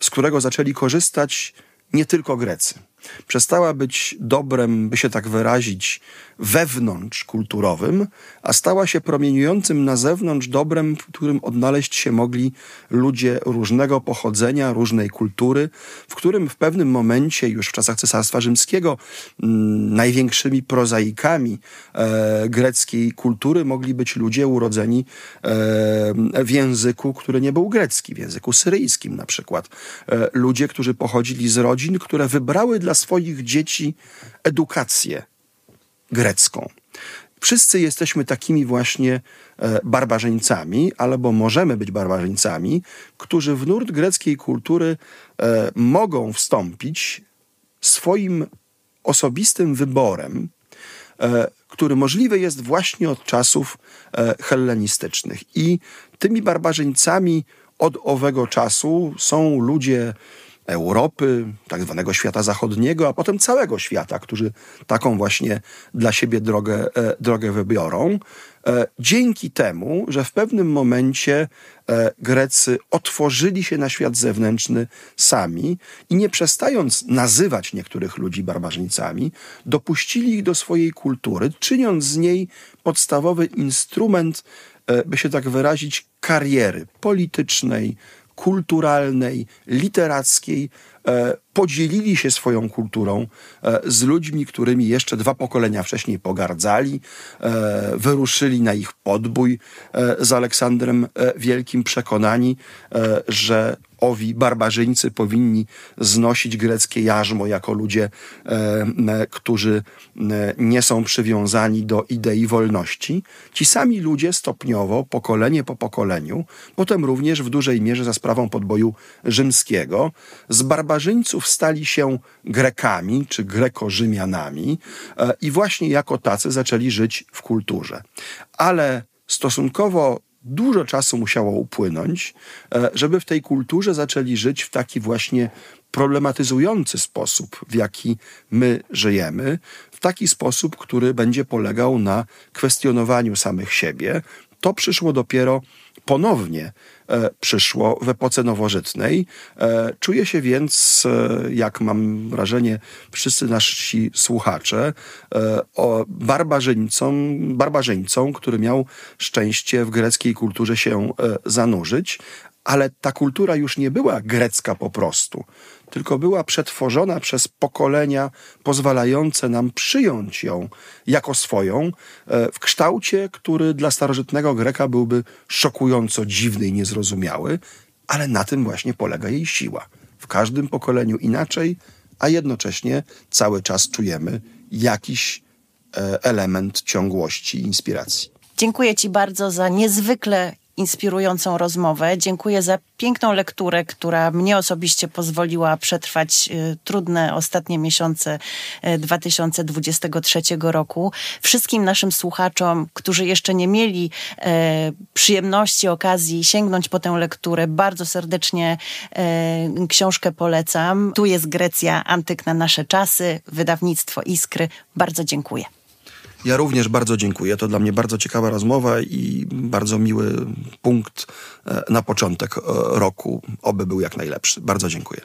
Speaker 1: z którego zaczęli korzystać nie tylko Grecy przestała być dobrem, by się tak wyrazić, wewnątrz kulturowym, a stała się promieniującym na zewnątrz dobrem, w którym odnaleźć się mogli ludzie różnego pochodzenia, różnej kultury, w którym w pewnym momencie, już w czasach Cesarstwa Rzymskiego, mm, największymi prozaikami e, greckiej kultury mogli być ludzie urodzeni e, w języku, który nie był grecki, w języku syryjskim na przykład. E, ludzie, którzy pochodzili z rodzin, które wybrały dla swoich dzieci edukację grecką. Wszyscy jesteśmy takimi właśnie e, barbarzyńcami, albo możemy być barbarzyńcami, którzy w nurt greckiej kultury e, mogą wstąpić swoim osobistym wyborem, e, który możliwy jest właśnie od czasów hellenistycznych. I tymi barbarzyńcami od owego czasu są ludzie Europy, tak zwanego świata zachodniego, a potem całego świata, którzy taką właśnie dla siebie drogę, e, drogę wybiorą. E, dzięki temu, że w pewnym momencie e, Grecy otworzyli się na świat zewnętrzny sami i nie przestając nazywać niektórych ludzi barbarzyńcami, dopuścili ich do swojej kultury, czyniąc z niej podstawowy instrument, by się tak wyrazić, kariery politycznej, kulturalnej, literackiej, podzielili się swoją kulturą e, z ludźmi, którymi jeszcze dwa pokolenia wcześniej pogardzali, e, wyruszyli na ich podbój z Aleksandrem Wielkim, przekonani, że owi barbarzyńcy powinni znosić greckie jarzmo jako ludzie, e, którzy e, nie są przywiązani do idei wolności. Ci sami ludzie stopniowo, pokolenie po pokoleniu, potem również w dużej mierze za sprawą podboju rzymskiego, z barbarzyńców stali się Grekami czy Greko-Rzymianami e, i właśnie jako tacy zaczęli żyć w kulturze. Ale stosunkowo dużo czasu musiało upłynąć, e, żeby w tej kulturze zaczęli żyć w taki właśnie problematyzujący sposób, w jaki my żyjemy, w taki sposób, który będzie polegał na kwestionowaniu samych siebie. To przyszło dopiero ponownie e, przyszło w epoce nowożytnej. E, czuję się więc, e, jak mam wrażenie, wszyscy nasi słuchacze, barbarzyńcą, barbarzyńcą, który miał szczęście w greckiej kulturze się zanurzyć, ale ta kultura już nie była grecka po prostu, tylko była przetworzona przez pokolenia, pozwalające nam przyjąć ją jako swoją, e, w kształcie, który dla starożytnego Greka byłby szokująco dziwny i niezrozumiały, ale na tym właśnie polega jej siła. W każdym pokoleniu inaczej, a jednocześnie cały czas czujemy jakiś e, element ciągłości i inspiracji.
Speaker 2: Dziękuję Ci bardzo za niezwykle inspirującą rozmowę. Dziękuję za piękną lekturę, która mnie osobiście pozwoliła przetrwać y, trudne ostatnie miesiące y, 2023 roku. Wszystkim naszym słuchaczom, którzy jeszcze nie mieli y, przyjemności, okazji sięgnąć po tę lekturę, bardzo serdecznie y, książkę polecam. Tu jest Grecja, antyk na nasze czasy, wydawnictwo Iskry. Bardzo dziękuję.
Speaker 1: Ja również bardzo dziękuję. To dla mnie bardzo ciekawa rozmowa i bardzo miły punkt e, na początek e, roku. Oby był jak najlepszy. Bardzo dziękuję.